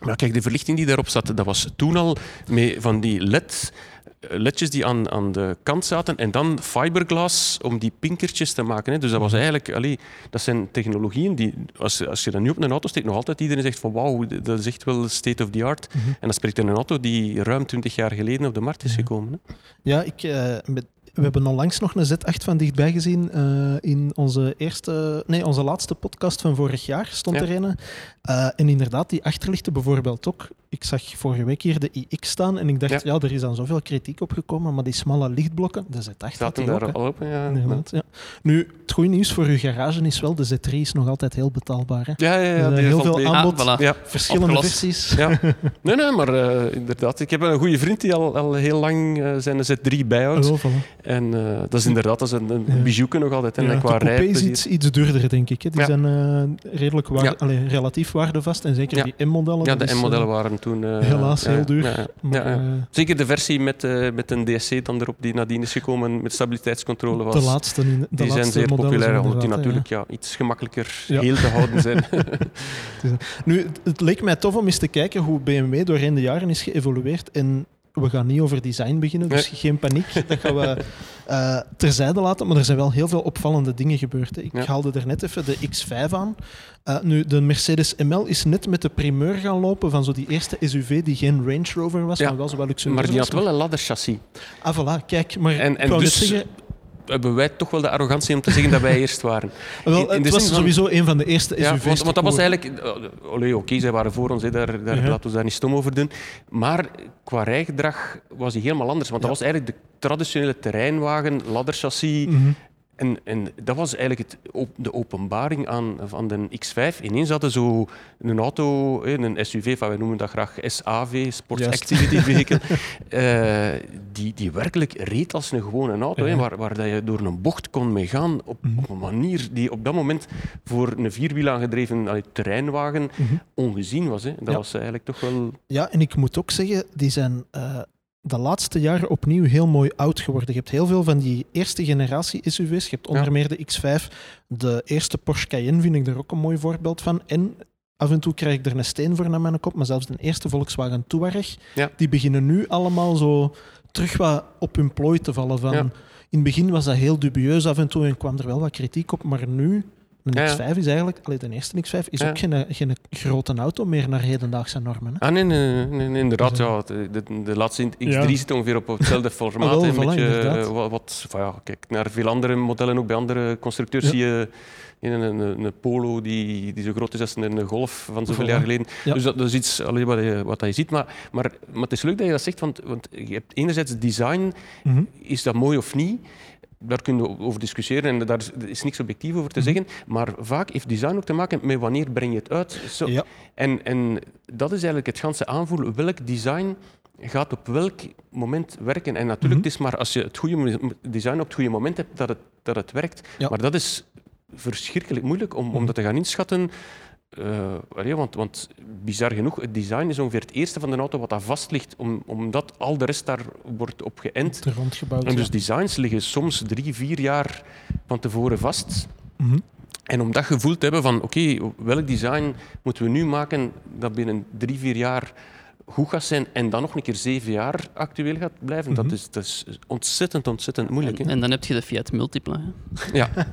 Maar kijk, de verlichting die daarop zat, dat was toen al met van die LED, ledjes die aan, aan de kant zaten en dan fiberglas om die pinkertjes te maken. Hè. Dus dat was eigenlijk, allee, dat zijn technologieën die, als, als je dat nu op een auto steekt, nog altijd iedereen zegt van wauw, dat is echt wel state of the art. Mhm. En dan spreekt er een auto die ruim 20 jaar geleden op de markt is Ja. gekomen. Hè. Ja, ik, eh, met, we hebben onlangs nog een Z8 van dichtbij gezien. eh, in onze, eerste, nee, onze laatste podcast van vorig jaar stond Ja. er een. Eh, en inderdaad, die achterlichten bijvoorbeeld ook. Ik zag vorige week hier de iX staan en ik dacht, ja, Ja. er is dan zoveel kritiek op gekomen, maar die smalle lichtblokken, de Z8 had Zaten die ook, daar al op. Ja, Inderdaad, ja. Nu, het goede nieuws voor uw garage is wel, de Z3 is nog altijd heel betaalbaar. Hè? ja, ja, ja, die heel veel mee. Aanbod. Ah, voilà. Ja, Verschillende Opgelost. versies. Ja. *laughs* Nee, nee, maar eh, inderdaad. Ik heb een goede vriend die al, al heel lang eh, zijn Z3 bijhoudt. Oh, voilà. En eh, dat is inderdaad dat is een, een bijouke nog altijd. En Ja, qua de coupé is rijplezier. iets, iets duurder, denk ik. Hè. Die Ja. zijn eh, redelijk waarde, Ja. allee, relatief waardevast. En zeker Ja. die M-modellen. Ja, de M-modellen eh, toen... eh, helaas heel duur. ja, maar, eh, Zeker de versie met, eh, met een DSC dan erop, die nadien is gekomen met stabiliteitscontrole was. de laatste, de die zijn zeer populair, omdat die natuurlijk ja, iets gemakkelijker heel te houden zijn. *laughs* Nu, het, het leek mij tof om eens te kijken hoe BMW doorheen de jaren is geëvolueerd. En we gaan niet over design beginnen, dus geen paniek. Dat gaan we *laughs* eh, terzijde laten. Maar er zijn wel heel veel opvallende dingen gebeurd. Hè. Ik Ja. haalde er net even de X5 aan. Eh, nu, de Mercedes ML is net met de primeur gaan lopen van zo die eerste SUV die geen Range Rover was, Ja. maar wel zo wel luxueus maar die had wel een ladderchassis. Ah, voilà, kijk. Maar En- en dus- zeggen, Hebben wij toch wel de arrogantie om te zeggen dat wij *laughs* eerst waren. wel, in- in het was van- sowieso een van de eerste SUV's. Ja, want, want dat was eigenlijk... eh, oké, zij waren voor ons, hè, daar, daar, laten we daar niet stom over doen. Maar qua rijgedrag was hij helemaal anders. Want dat was eigenlijk de traditionele terreinwagen, ladderchassis. Mhm. En, en dat was eigenlijk het, op, de openbaring aan, van de X5. Ineens hadden zo een auto, een SUV, van, wij noemen dat graag SAV, Sports. Activity *laughs* Vehicle, eh, die, die werkelijk reed als een gewone auto. hè, waar, waar dat je door een bocht kon mee gaan op, Mhm. op een manier die op dat moment voor een vierwiel aangedreven allee, terreinwagen Mhm. ongezien was. Hè. Dat Ja. was eigenlijk toch wel... Ja, en ik moet ook zeggen, die zijn eh, de laatste jaren opnieuw heel mooi oud geworden. Je hebt heel veel van die eerste generatie SUV's. Je hebt onder Ja. meer de X5. De eerste Porsche Cayenne vind ik daar ook een mooi voorbeeld van. En af en toe krijg ik er een steen voor naar mijn kop, maar zelfs de eerste Volkswagen Touareg, Ja. die beginnen nu allemaal zo terug wat op hun plooi te vallen. Van, Ja. In het begin was dat heel dubieus af en toe en kwam er wel wat kritiek op, maar nu... Een Ja, ja. X5 is eigenlijk, allee, de eerste X5 is Ja. ook geen, geen grote auto meer naar hedendaagse normen. Hè? Ah, nee, nee, nee, nee, inderdaad. Dus, Ja, de, de, de laatste X3 Ja. zit ongeveer op hetzelfde *laughs* formaat. Voilà, een beetje, eh, wat, wat, van ja, kijk, naar veel andere modellen, ook bij andere constructeurs, zie je in een, een, een Polo die, die zo groot is als een Golf van zoveel jaar geleden. Ja. Dus dat, dat is iets allee, wat, je, wat je ziet. Maar, maar, maar het is leuk dat je dat zegt, want, want je hebt enerzijds design, Mhm. is dat mooi of niet? Daar kunnen we over discussiëren en daar is, is niks objectief over te Mhm. zeggen. Maar vaak heeft design ook te maken met wanneer breng je het uit. Zo, Ja. en, en dat is eigenlijk het ganse aanvoelen. Welk design gaat op welk moment werken? En natuurlijk, Mhm. het is maar als je het goede design op het goede moment hebt, dat het, dat het werkt. Ja. Maar dat is verschrikkelijk moeilijk om, om Mhm. dat te gaan inschatten. Eh, allee, want, want bizar genoeg, het design is ongeveer het eerste van de auto wat daar vast ligt, om, omdat al de rest daar wordt op geënt. En dus ja. designs liggen soms drie, vier jaar van tevoren vast. Mhm. En om dat gevoel te hebben van, oké, welk design moeten we nu maken dat binnen drie, vier jaar goed gaat zijn en dan nog een keer zeven jaar actueel gaat blijven, Mhm. dat, is, dat is ontzettend, ontzettend moeilijk. En, Hè? en dan heb je de Fiat Multipla. hè. Ja, *laughs*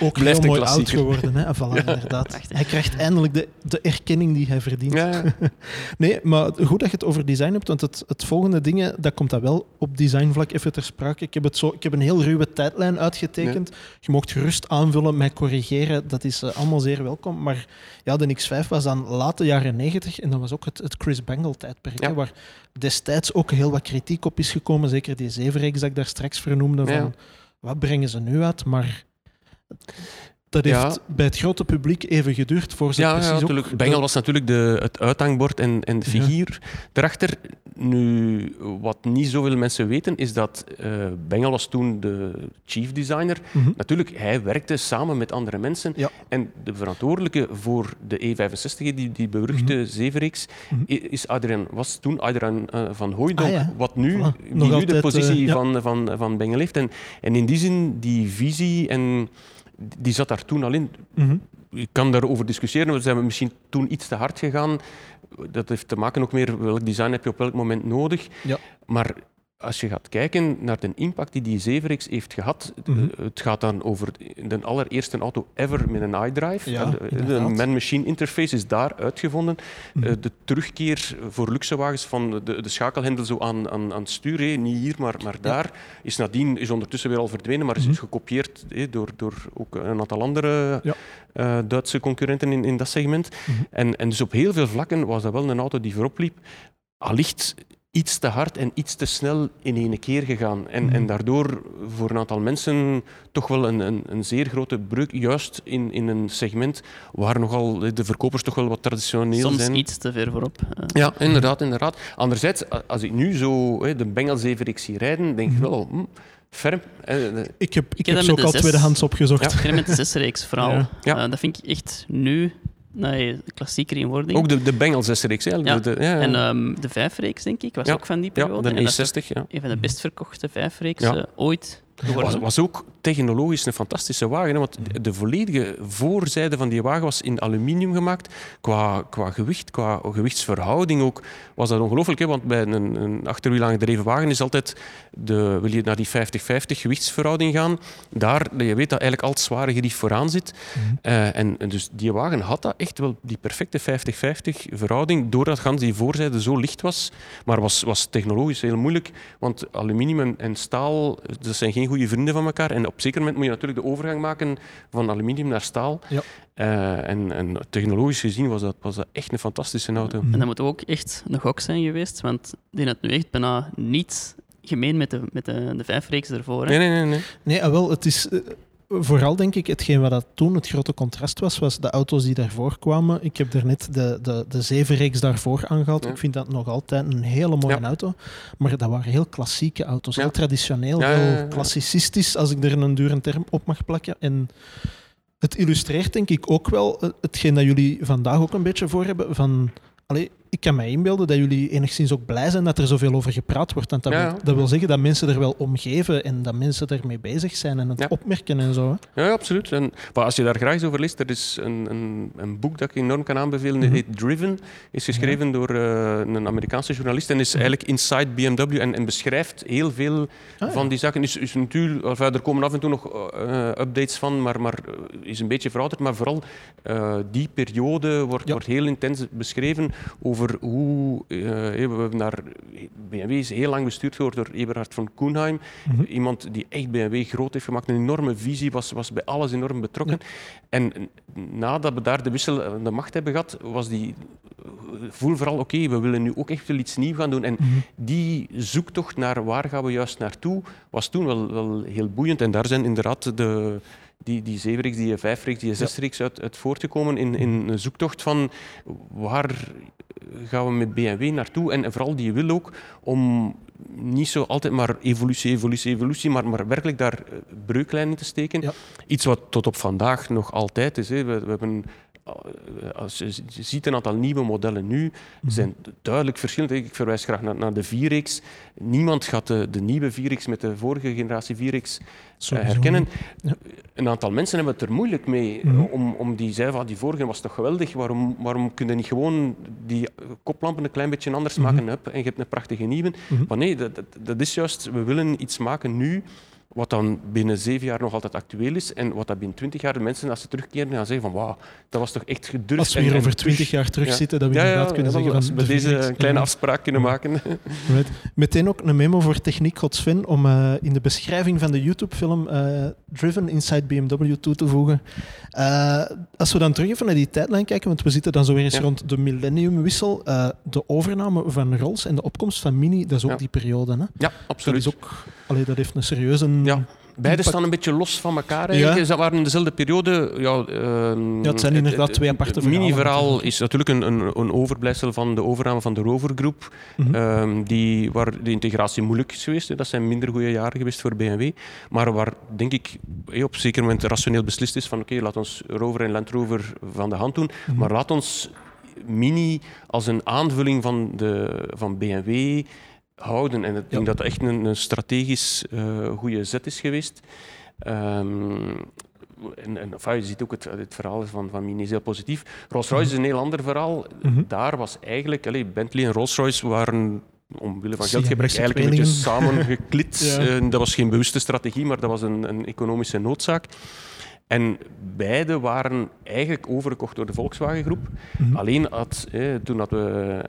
Ook Blijft heel een mooi oud klassieker. geworden. Hè? Voilà, inderdaad. Prachtig. Hij krijgt eindelijk de, de erkenning die hij verdient. ja, *laughs* Nee, maar goed dat je het over design hebt, want het, het volgende dingen, dat komt dat wel op designvlak even ter sprake. Ik heb, het zo, ik heb een heel ruwe tijdlijn uitgetekend. Je mocht gerust aanvullen, mij corrigeren, dat is eh, allemaal zeer welkom. Maar ja, de X5 was dan late jaren 90 en dat was ook het, het Chris Bangle tijdperk, Ja. hè, waar destijds ook heel wat kritiek op is gekomen. Zeker die zevenreeks dat ik daar straks vernoemde, van wat brengen ze nu uit? Maar dat heeft bij het grote publiek even geduurd voor ze ja, precies ja, natuurlijk. ook... Bengal was natuurlijk de, het uithangbord en, en de figuur erachter. Nu, wat niet zoveel mensen weten, is dat uh, Bengal was toen de chief designer. Mhm. Natuurlijk, hij werkte samen met andere mensen. En de verantwoordelijke voor de E65, die, die beruchte Mhm. i- is Adrian, was toen Adrian eh, van Hooijdonk, Ah, wat nu, die nu altijd, de positie eh, van, van, van Bengal heeft. En, en in die zin, die visie, en, die zat daar toen al in Mhm. ik kan daarover discussiëren. We zijn misschien toen iets te hard gegaan. Dat heeft te maken ook meer welk design heb je op welk moment nodig. Ja. Maar als je gaat kijken naar de impact die die zevenreeks heeft gehad, Mhm. eh, het gaat dan over de allereerste auto ever met een iDrive. Ja, En de- de inderdaad. man-machine interface is daar uitgevonden. Mhm. Eh, de terugkeer voor luxe wagens van de, de schakelhendel zo aan, aan, aan het stuur, niet hier, maar, maar daar, is nadien is ondertussen weer al verdwenen, maar is Mhm. is gekopieerd door, door ook een aantal andere Ja. eh, Duitse concurrenten in, in dat segment. En, en dus op heel veel vlakken was dat wel een auto die voorop liep. Allicht iets te hard en iets te snel in één keer gegaan. En, Mhm. en daardoor voor een aantal mensen toch wel een, een, een zeer grote breuk, juist in, in een segment waar nogal de verkopers toch wel wat traditioneel Soms zijn. iets te ver voorop. Eh, Ja, inderdaad, inderdaad. Anderzijds, als ik nu zo hè, de Bengals even zie rijden, denk ik wel, hm, ferm. Ik heb, ik heb heb ze ook al zes. tweedehands opgezocht. Ja. Ik het met de zesreeks vooral. Ja. Ja. Eh, dat vind ik echt nu nee, klassieker in wording. Ook de, de Bengals S-reeks. hè. Ja. De, de- ja, En ehm, de vijfreeks, denk ik, was Ja. ook van die ja, periode. de En dat is E60. Ja. een van de best verkochte vijfreeks Ja. eh, ooit geworden. Was, was ook technologisch een fantastische wagen. Hè? Want de volledige voorzijde van die wagen was in aluminium gemaakt. Qua, qua gewicht, qua gewichtsverhouding ook, was dat ongelooflijk. Hè? Want bij een, een achterwiel aangedreven wagen is altijd, de, wil je naar die 50-50 gewichtsverhouding gaan, daar, je weet dat eigenlijk al het zware gerief vooraan zit. Mhm. Eh, en, en dus die wagen had dat echt wel, die perfecte 50-50 verhouding, doordat gans die voorzijde zo licht was. Maar was, was technologisch heel moeilijk, want aluminium en, en staal, dat zijn geen goede vrienden van elkaar. En op zeker moment moet je natuurlijk de overgang maken van aluminium naar staal. Ja. Eh, en, en technologisch gezien was dat, was dat echt een fantastische auto. Mhm. En dat moet ook echt een gok zijn geweest, want die had nu echt bijna niets gemeen met de, met de, de vijfreeks ervoor. Hè. Nee, nee, nee. nee. Nee, ah, wel, het is... Vooral denk ik, hetgeen wat dat toen het grote contrast was, was de auto's die daarvoor kwamen. Ik heb er net de, de, de zevenreeks daarvoor aangehaald. Ja. Ik vind dat nog altijd een hele mooie Ja. auto. Maar dat waren heel klassieke auto's. Ja. Heel traditioneel, heel klassicistisch, als ik er een dure term op mag plakken. En het illustreert denk ik ook wel eh, hetgeen dat jullie vandaag ook een beetje voor hebben. Van, allee, ik kan mij inbeelden dat jullie enigszins ook blij zijn dat er zoveel over gepraat wordt. Want dat, Ja, wil, dat wil zeggen dat mensen er wel om geven en dat mensen ermee bezig zijn en het Ja. opmerken en zo. hè. Ja, ja, absoluut. En, maar als je daar graag eens over leest, er is een, een, een boek dat ik enorm kan aanbevelen. Mhm. Het heet Driven. Is geschreven door eh, een Amerikaanse journalist en is eigenlijk inside BMW en, en beschrijft heel veel Ah, van die zaken. Is, is natuurlijk, enfin, er komen af en toe nog eh, updates van, maar, maar eh, is een beetje verouderd. Maar vooral eh, die periode wordt, wordt heel intens beschreven over hoe eh, we hebben naar BMW is heel lang bestuurd geworden door Eberhard van Koenheim. Mhm. Iemand die echt BMW groot heeft gemaakt, een enorme visie, was, was bij alles enorm betrokken. En nadat we daar de wissel eh, de macht hebben gehad, was die voel vooral, oké, we willen nu ook echt wel iets nieuws gaan doen. En Mhm. die zoektocht naar waar gaan we juist naartoe, was toen wel, wel heel boeiend. En daar zijn inderdaad de, die, die zevenreeks, die vijfreeks, die zesreeks uit, uit voortgekomen in, in een zoektocht van waar gaan we met BMW naartoe. En vooral die wil ook om niet zo altijd maar evolutie, evolutie, evolutie, maar, maar werkelijk daar eh, breuklijnen te steken. Ja. Iets wat tot op vandaag nog altijd is. Hè. We, we hebben als je ziet een aantal nieuwe modellen nu, Mhm. zijn duidelijk verschillend. Ik verwijs graag naar, naar de 4X. Niemand gaat de, de nieuwe 4X met de vorige generatie 4X eh, Sowieso herkennen. Ja. Een aantal mensen hebben het er moeilijk mee. Mhm. om, om die zeiden van die vorige was toch geweldig. Waarom, waarom kun je niet gewoon die eh, koplampen een klein beetje anders Mhm. maken? Hup, en je hebt een prachtige nieuwe. Mhm. Maar nee, dat, dat, dat is juist, we willen iets maken nu. Wat dan binnen zeven jaar nog altijd actueel is. En wat dat binnen twintig jaar de mensen, als ze terugkeren, gaan zeggen van wauw, dat was toch echt gedurfd. Als we hier en over twintig jaar terugzitten, dat we ja, ja, inderdaad kunnen ja, zeggen als van we de deze een kleine Ja. afspraak kunnen Ja. maken. *laughs* Right. Meteen ook een memo voor Techniek God Sven om eh, in de beschrijving van de YouTube-film eh, Driven Inside BMW toe te voegen. Eh, als we dan terug even naar die tijdlijn kijken, want we zitten dan zo weer eens Ja. rond de millenniumwissel, de overname van Rolls en de opkomst van Mini, dat is ook Ja. die periode. Hè? Ja, Dat, absoluut. is ook, allee, dat heeft een serieuze Ja. Beide staan een beetje los van elkaar eigenlijk. Ja. Ze waren in dezelfde periode. Ja, uh, ja het zijn inderdaad twee aparte verhalen. Het mini-verhaal is natuurlijk een, een, een, overblijfsel van de overname van de rovergroep. Mm -hmm. die, waar de integratie moeilijk is geweest. Dat zijn minder goede jaren geweest voor BMW. Maar waar, denk ik, op een zeker moment rationeel beslist is van oké, laat ons Rover en Land Rover van de hand doen. Mhm. Maar laat ons Mini als een aanvulling van, de, van BMW houden. En ik denk dat dat echt een, een strategisch uh, goede zet is geweest. Um, en, en enfin, je ziet ook het, het verhaal van, van Mini is heel positief. Rolls-Royce is een heel ander verhaal. Mm -hmm. Daar was eigenlijk... Allez, Bentley en Rolls-Royce waren omwille van geldgebrek eigenlijk een beetje *laughs* samengeklit. ja. uh, dat was geen bewuste strategie, maar dat was een, een economische noodzaak. En beide waren eigenlijk overgekocht door de Volkswagen-groep. Mhm. Alleen had, toen hadden we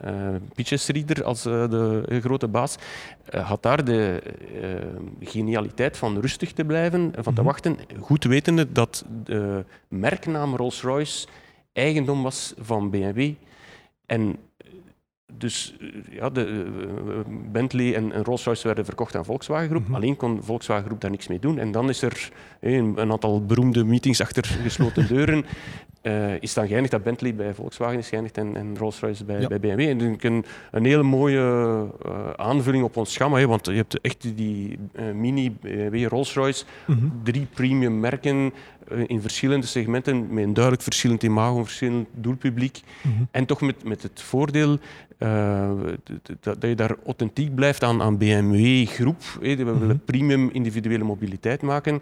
uh, als uh, de grote baas, uh, had daar de genialiteit van rustig te blijven en van te mhm. wachten, goed wetende dat de merknaam Rolls-Royce eigendom was van BMW. En dus ja, de, Bentley en, en Rolls-Royce werden verkocht aan Volkswagen Groep. Mhm. Alleen kon Volkswagen Groep daar niks mee doen. En dan is er een, een aantal beroemde meetings achter *laughs* gesloten deuren. Uh, is dan geëindigd dat Bentley bij Volkswagen is geëindigd en, en Rolls-Royce bij, bij BMW. En denk een, een hele mooie uh, aanvulling op ons. Hè, want je hebt echt die uh, mini BMW Rolls-Royce, mm -hmm. drie premium merken in verschillende segmenten met een duidelijk verschillend imago, een verschillend doelpubliek. Mm -hmm. En toch met, met het voordeel dat, dat, je daar authentiek blijft aan, aan BMW-groep. We willen mm -hmm. premium individuele mobiliteit maken.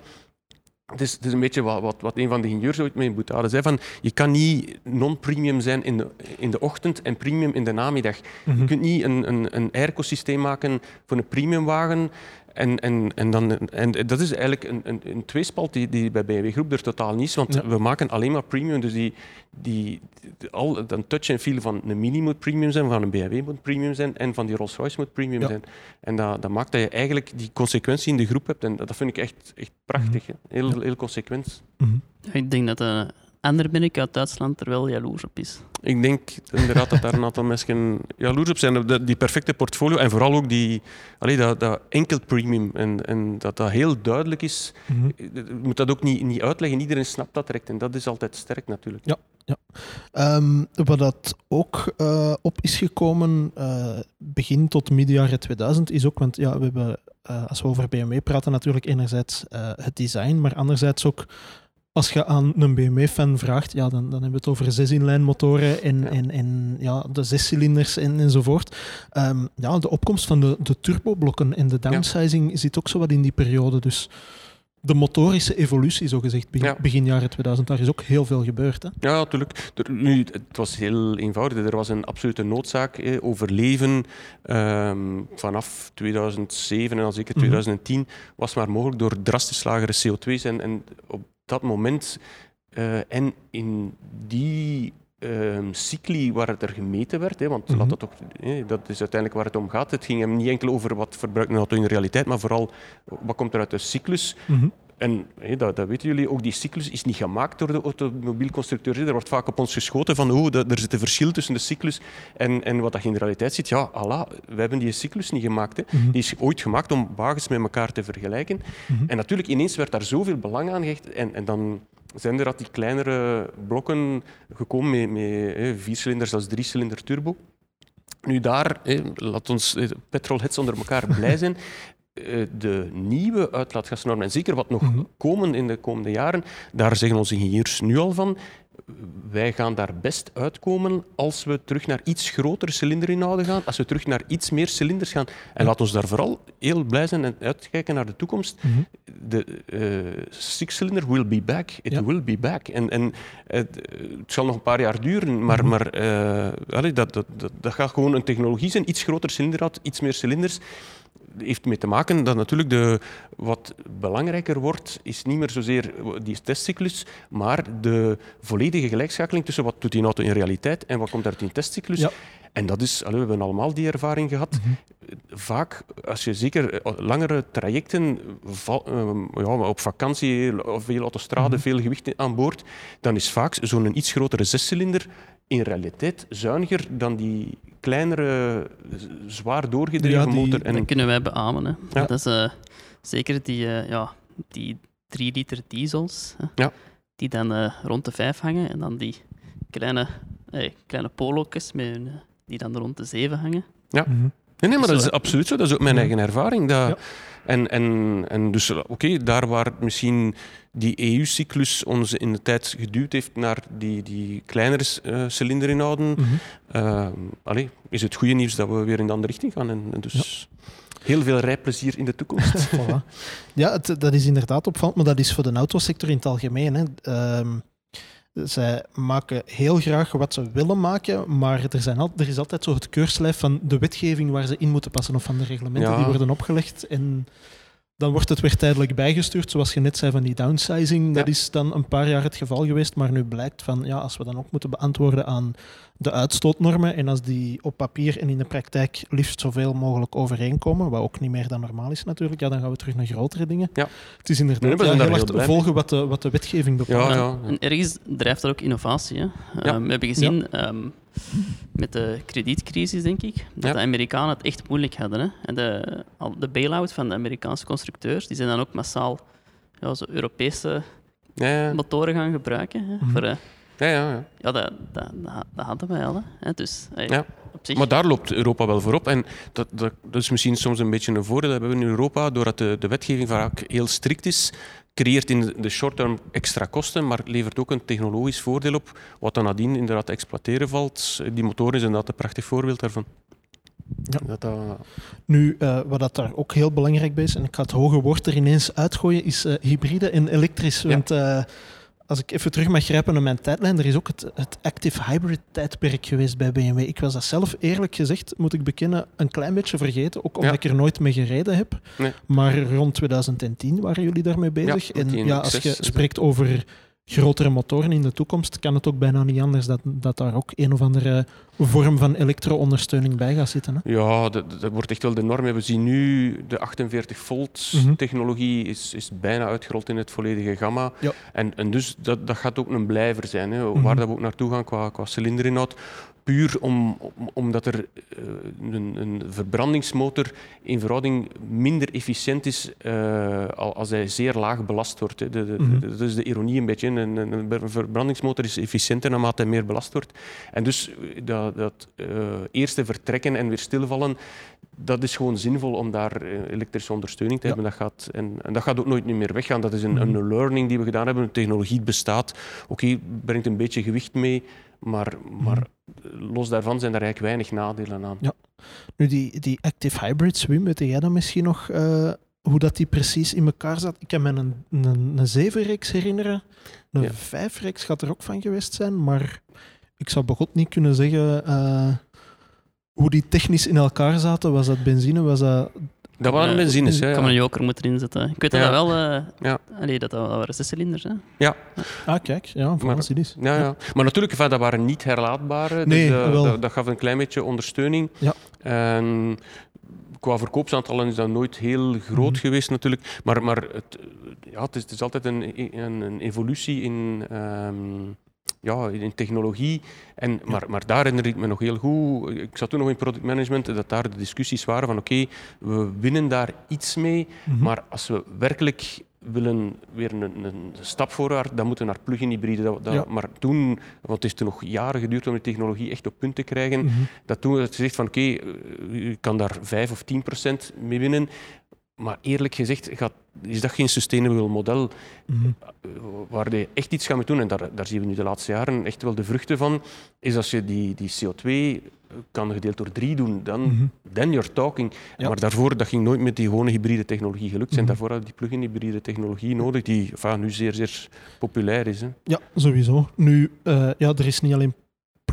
Het is, het is, een beetje wat, wat, wat een van de ingenieurs ooit met Boutade zei, van je kan niet non-premium zijn in de, in de ochtend en premium in de namiddag. Mm -hmm. Je kunt niet een, een, een air-ecosysteem maken voor een premiumwagen en, en, en, dan, en dat is eigenlijk een, een, een tweespalt die, die bij BMW Groep er totaal niet is, want ja. we maken alleen maar premium. Dus die, die, die, al, dan touch en feel van een Mini moet premium zijn, van een BMW moet premium zijn en van die Rolls-Royce moet premium ja. zijn. En dat, dat maakt dat je eigenlijk die consequentie in de groep hebt. En dat, dat vind ik echt, echt prachtig. Mm -hmm. heel, heel consequent. Mm -hmm. Ik denk dat uh, ander ben ik uit Duitsland er wel jaloers op is. Ik denk inderdaad dat daar een aantal mensen jaloers op zijn. Die perfecte portfolio en vooral ook die, allee, dat, dat enkel premium. En, en dat dat heel duidelijk is. Mm -hmm. Je moet dat ook niet, niet uitleggen. Iedereen snapt dat direct. En dat is altijd sterk natuurlijk. Ja. Ja. Um, wat dat ook uh, op is gekomen, uh, begin tot midden jaren 2000, is ook, want ja, we hebben, uh, als we over BMW praten, natuurlijk enerzijds het design, maar anderzijds ook als je aan een BMW-fan vraagt, ja, dan, dan hebben we het over zes-inlijn-motoren en, ja. en, en ja, de zescilinders en, enzovoort. Um, ja, de opkomst van de, de turboblokken en de downsizing ja. zit ook zo wat in die periode. Dus de motorische evolutie, zo gezegd, begin, ja. begin jaren 2000, daar is ook heel veel gebeurd. Hè? Ja, natuurlijk. Nu, het was heel eenvoudig. Er was een absolute noodzaak. Overleven um, vanaf 2007 en dan zeker 2010 mm -hmm. was maar mogelijk door drastisch lagere CO2's. En, en op dat moment uh, en in die uh, cycli waar het er gemeten werd, hè, want mm -hmm. dat, toch, hè, dat is uiteindelijk waar het om gaat. Het ging hem niet enkel over wat verbruikt een auto in de realiteit, maar vooral wat komt er uit de cyclus. Mm -hmm. En hé, dat, dat, weten jullie, ook die cyclus is niet gemaakt door de automobielconstructeurs. Er wordt vaak op ons geschoten van oh, er zit een verschil tussen de cyclus en, en wat dat je in de realiteit ziet. Ja, Allah, we hebben die cyclus niet gemaakt. Hè. Mm -hmm. Die is ooit gemaakt om wagens met elkaar te vergelijken. Mm -hmm. En natuurlijk, ineens werd daar zoveel belang aan gehecht. En, en dan zijn er dat die kleinere blokken gekomen met, met hè, vier cilinders als drie cilinder turbo. Nu daar, laat ons petrolheads onder elkaar blij zijn. *laughs* de nieuwe uitlaatgasnormen, en zeker wat nog mm -hmm. komen in de komende jaren, daar zeggen onze ingenieurs nu al van, wij gaan daar best uitkomen als we terug naar iets grotere cilinderinhouden gaan, als we terug naar iets meer cilinders gaan. En laat ons daar vooral heel blij zijn en uitkijken naar de toekomst. Mm -hmm. De uh, six-cylinder will be back. It ja. will be back. En, en het zal nog een paar jaar duren, maar, mm -hmm. maar uh, dat, dat, dat, dat, gaat gewoon een technologie zijn. Iets groter cilinderhoud, iets meer cilinders heeft mee te maken dat natuurlijk de, wat belangrijker wordt, is niet meer zozeer die testcyclus, maar de volledige gelijkschakeling tussen wat doet die auto in realiteit en wat komt uit die testcyclus. Ja. En dat is, we hebben allemaal die ervaring gehad. Mm -hmm. Vaak, als je zeker langere trajecten ja, op vakantie, veel autostrade, mm -hmm. veel gewicht aan boord, dan is vaak zo'n iets grotere zescilinder in realiteit zuiniger dan die kleinere, zwaar doorgedreven ja, die, motor. En... Dat kunnen wij beamen. Hè. Ja. Dat is uh, zeker die, uh, ja, die 3 liter diesels, Ja. die dan eh, rond de 5 hangen. En dan die kleine, eh, kleine polo's met hun, eh, die dan rond de 7 hangen. Mhm. Nee, nee, maar dat Zo, is hè? absoluut zo. Dat is ook mijn Ja. eigen ervaring. Dat, Ja. En, en, en dus, oké, daar waar misschien die EU-cyclus ons in de tijd geduwd heeft naar die, die kleinere eh cilinderinhouden, Mhm. eh, allee, is het goede nieuws dat we weer in de andere richting gaan. En, en dus heel veel rijplezier in de toekomst. *laughs* Voilà. Ja, het, dat is inderdaad opvallend, maar dat is voor de autosector in het algemeen. Hè. Ehm, zij maken heel graag wat ze willen maken, maar er, zijn al, er is altijd zo het keurslijf van de wetgeving waar ze in moeten passen of van de reglementen Ja. die worden opgelegd. En dan wordt het weer tijdelijk bijgestuurd, zoals je net zei van die downsizing. Dat is dan een paar jaar het geval geweest, maar nu blijkt van ja, als we dan ook moeten beantwoorden aan de uitstootnormen en als die op papier en in de praktijk liefst zoveel mogelijk overeenkomen, wat ook niet meer dan normaal is natuurlijk, ja, dan gaan we terug naar grotere dingen. Ja. Het is inderdaad Nee, we ja, zijn daar heel erg volgen wat de, wat de wetgeving bepaalt. Ja, ja. En ergens drijft dat ook innovatie. Hè. Ja. Eh, we hebben gezien ehm, met de kredietcrisis, denk ik, dat Ja. de Amerikanen het echt moeilijk hadden. Hè. En de, de bail-out van de Amerikaanse constructeurs, die zijn dan ook massaal ja, zo Europese Ja, ja, motoren gaan gebruiken. Hè, Mhm. voor, eh, ja, ja, ja. ja, dat, dat, dat, dat hadden wij al. Hè. Dus eh, Ja. op zich... Maar daar loopt Europa wel voorop. En dat, dat, dat is misschien soms een beetje een voordeel dat we hebben in Europa, doordat de, de wetgeving vaak heel strikt is, creëert in de- short term extra kosten, maar levert ook een technologisch voordeel op, wat dan nadien inderdaad te exploiteren valt. Die motor is inderdaad een prachtig voorbeeld daarvan. Ja. Dat, dat, Nu, eh, wat dat daar ook heel belangrijk bij is, en ik ga het hoge woord er ineens uitgooien, is eh, hybride en elektrisch. Ja. Want eh, als ik even terug mag grijpen naar mijn tijdlijn, er is ook het, het active hybrid tijdperk geweest bij BMW. Ik was dat zelf, eerlijk gezegd, moet ik bekennen, een klein beetje vergeten, ook omdat Ja. ik er nooit mee gereden heb. Nee. Maar rond 2010 waren jullie daarmee bezig. Ja, en ja, als X6 je spreekt over grotere motoren in de toekomst, kan het ook bijna niet anders dat, dat daar ook een of andere vorm van elektro-ondersteuning bij gaat zitten. Hè? ja, dat, dat wordt echt wel de norm. We zien nu de 48 volt Mhm. technologie is, is bijna uitgerold in het volledige gamma. Ja. En, en dus dat, dat gaat ook een blijver zijn, hè, Mhm. waar dat we ook naartoe gaan qua, qua cilinderinhoud. Puur om, om- omdat er eh, een, een verbrandingsmotor in verhouding minder efficiënt is eh, al- als hij zeer laag belast wordt. De, de, Mhm. Dat is de ironie een beetje. Een, een, verbrandingsmotor is efficiënter naarmate hij meer belast wordt. En dus dat, dat eh, eerste vertrekken en weer stilvallen, dat is gewoon zinvol om daar eh, elektrische ondersteuning te Ja. hebben. Dat gaat, en, en dat gaat ook nooit meer weggaan. Dat is een, Mhm. een learning die we gedaan hebben. De technologie bestaat. Oké, brengt een beetje gewicht mee, maar, maar los daarvan zijn er eigenlijk weinig nadelen aan. Nu, die, die active hybrids, Wim, weet jij dan misschien nog eh, hoe dat die precies in elkaar zat? Ik kan me een, een, een 7-reeks herinneren. Een Ja. 5-reeks gaat er ook van geweest zijn, maar ik zou begot niet kunnen zeggen eh, hoe die technisch in elkaar zaten. Was dat benzine? Was dat... Dat waren Ja, benzines, hè. Ik kan ja. een joker moeten inzetten. Ik weet Ja. dat dat wel... eh Ja. allee, dat, dat waren zes cilinders. Hè. Ah, kijk, ja, voor Maar-. Ja, ja. Maar natuurlijk, enfin, dat waren niet herlaadbare. Nee, dus, eh, wel. dat, dat gaf een klein beetje ondersteuning. Ja. En qua verkoopsaantallen is dat nooit heel groot Mhm. geweest natuurlijk. Maar, maar het, ja, het, is, het is altijd een, een, een evolutie in, ehm, ja, in technologie. En, maar, maar daar herinner ik me nog heel goed. Ik zat toen nog in productmanagement, dat daar de discussies waren van oké, we winnen daar iets mee. Mhm. Maar als we werkelijk willen weer een, een stap voorwaarts, dan moeten we naar plug-in hybride. Dat, dat- Ja. Maar toen, want het heeft toen nog jaren geduurd om de technologie echt op punt te krijgen, Mhm. dat toen werd gezegd van oké, eh, je kan daar 5 of 10 procent mee winnen. Maar eerlijk gezegd gaat, is dat geen sustainable model Mhm. eh, waar je echt iets gaat mee doen. En daar, daar zien we nu de laatste jaren echt wel de vruchten van. Is als je die, die CO2 kan gedeeld door drie doen, dan Mhm. then you're talking. Ja. Maar daarvoor, dat ging nooit met die gewone hybride technologie gelukt zijn. Mhm. Daarvoor hadden die plug-in hybride technologie nodig, die enfin, nu zeer, zeer populair is. Hè. Ja, sowieso. Nu, eh, ja, er is niet alleen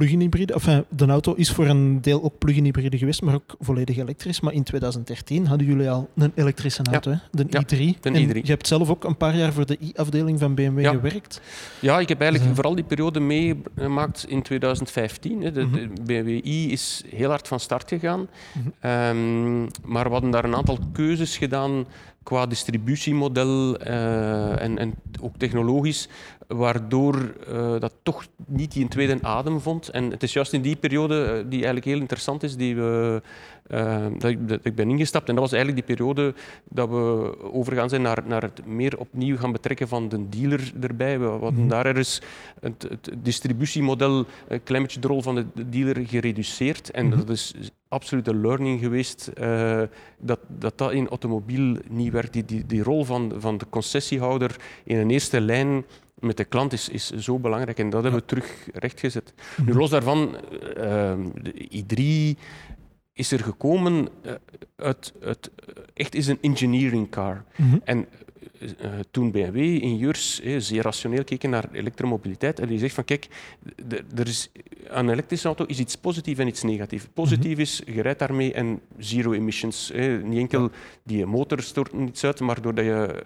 plug-in hybride. Enfin, de auto is voor een deel ook plug-in hybride geweest, maar ook volledig elektrisch. Maar in 2013 hadden jullie al een elektrische auto, hè? de Ja, i3. de en i3. je hebt zelf ook een paar jaar voor de i-afdeling van BMW Ja. gewerkt. Ja, ik heb eigenlijk Zo. vooral die periode meegemaakt in 2015. Hè. De, Mhm. de BMW i is heel hard van start gegaan. Mhm. Ehm, maar we hadden daar een aantal keuzes gedaan qua distributiemodel eh, en, en ook technologisch, waardoor eh, dat toch niet die een tweede adem vond. En het is juist in die periode, eh, die eigenlijk heel interessant is, die we uh, dat, ik, dat, ik, ben ingestapt. En dat was eigenlijk die periode dat we overgaan zijn naar, naar het meer opnieuw gaan betrekken van de dealer erbij. We hadden mm daar ergens het, het, distributiemodel een klein beetje de rol van de dealer gereduceerd. En mm dat is absolute learning geweest uh, dat, dat dat in automobiel niet werkt. Die, die, die rol van, van de concessiehouder in een eerste lijn met de klant is, is zo belangrijk en dat hebben we terug rechtgezet. Nu, mhm. los daarvan, uh, de i3 is er gekomen uh, uit, uit, echt is een engineering car. Mm -hmm. En toen BMW-ingenieurs uh, zeer rationeel keken naar elektromobiliteit en die zegt van kijk, er is, aan een elektrische auto is iets positiefs en iets negatiefs. Positief mhm. is, je rijdt daarmee en zero emissions. Niet enkel die motor stort niets uit, maar doordat je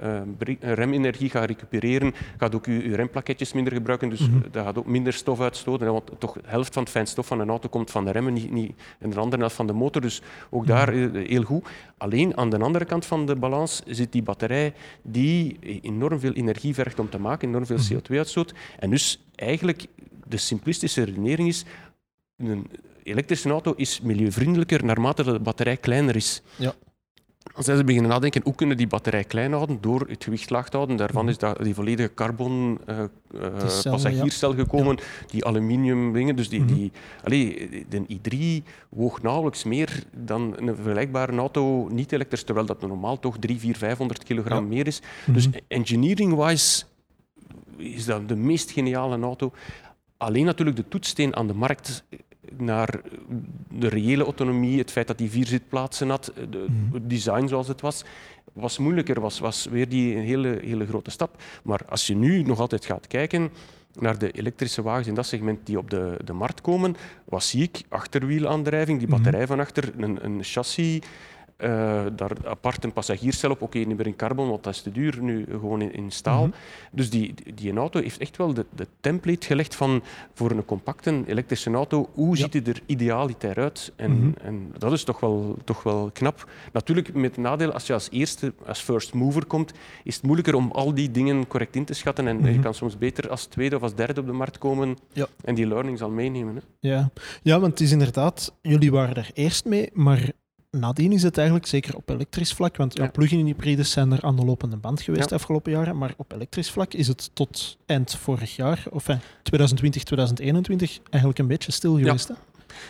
uh, remenergie gaat recupereren, gaat ook je, je remplaketjes minder gebruiken, dus mm dat gaat ook minder stof uitstoten. Want toch de helft van het fijnstof van een auto komt van de remmen niet, niet, en de andere helft van de motor. Dus ook daar mhm. heel goed. Alleen aan de andere kant van de balans zit die batterij die enorm veel energie vergt om te maken, enorm veel mhm. CO2-uitstoot. En dus eigenlijk de simplistische redenering is, een elektrische auto is milieuvriendelijker naarmate de batterij kleiner is. Ja. Dan zijn ze beginnen nadenken, hoe kunnen die batterij klein houden door het gewicht laag te houden. Daarvan mhm. is dat, die volledige carbon uh, uh, passagierscel gekomen, die aluminium dingen. Dus die, mm -hmm. die, allee, de i3 woog nauwelijks meer dan een vergelijkbare auto, niet elektrisch, terwijl dat normaal toch 3, 4, 500 kilogram meer is. Dus mhm. engineering-wise is dat de meest geniale auto. Alleen natuurlijk de toetssteen aan de markt naar de reële autonomie, het feit dat die vier zitplaatsen had, de, mhm. het design zoals het was, was moeilijker, was, was weer die een hele, hele grote stap. Maar als je nu nog altijd gaat kijken naar de elektrische wagens in dat segment die op de, de markt komen, wat zie ik? Achterwielaandrijving, die mhm. batterij van achter, een, een chassis uh, daar apart een passagierscel op. Oké, niet meer in carbon, want dat is te duur. Nu gewoon in, in staal. Mhm. Dus die, die auto heeft echt wel de, de, template gelegd van voor een compacte elektrische auto. Hoe ziet het er idealiter uit? En, mhm. en dat is toch wel, toch wel knap. Natuurlijk met nadeel, als je als eerste, als first mover komt, is het moeilijker om al die dingen correct in te schatten. En je mhm. kan soms beter als tweede of als derde op de markt komen ja. en die learnings al meenemen. Hè. Ja. ja, want het is inderdaad, jullie waren er eerst mee, maar nadien is het eigenlijk, zeker op elektrisch vlak, want ja. plug-in hybrides zijn er aan de lopende band geweest de afgelopen jaren, maar op elektrisch vlak is het tot eind vorig jaar, of 2020, 2021, eigenlijk een beetje stil geweest. Hè?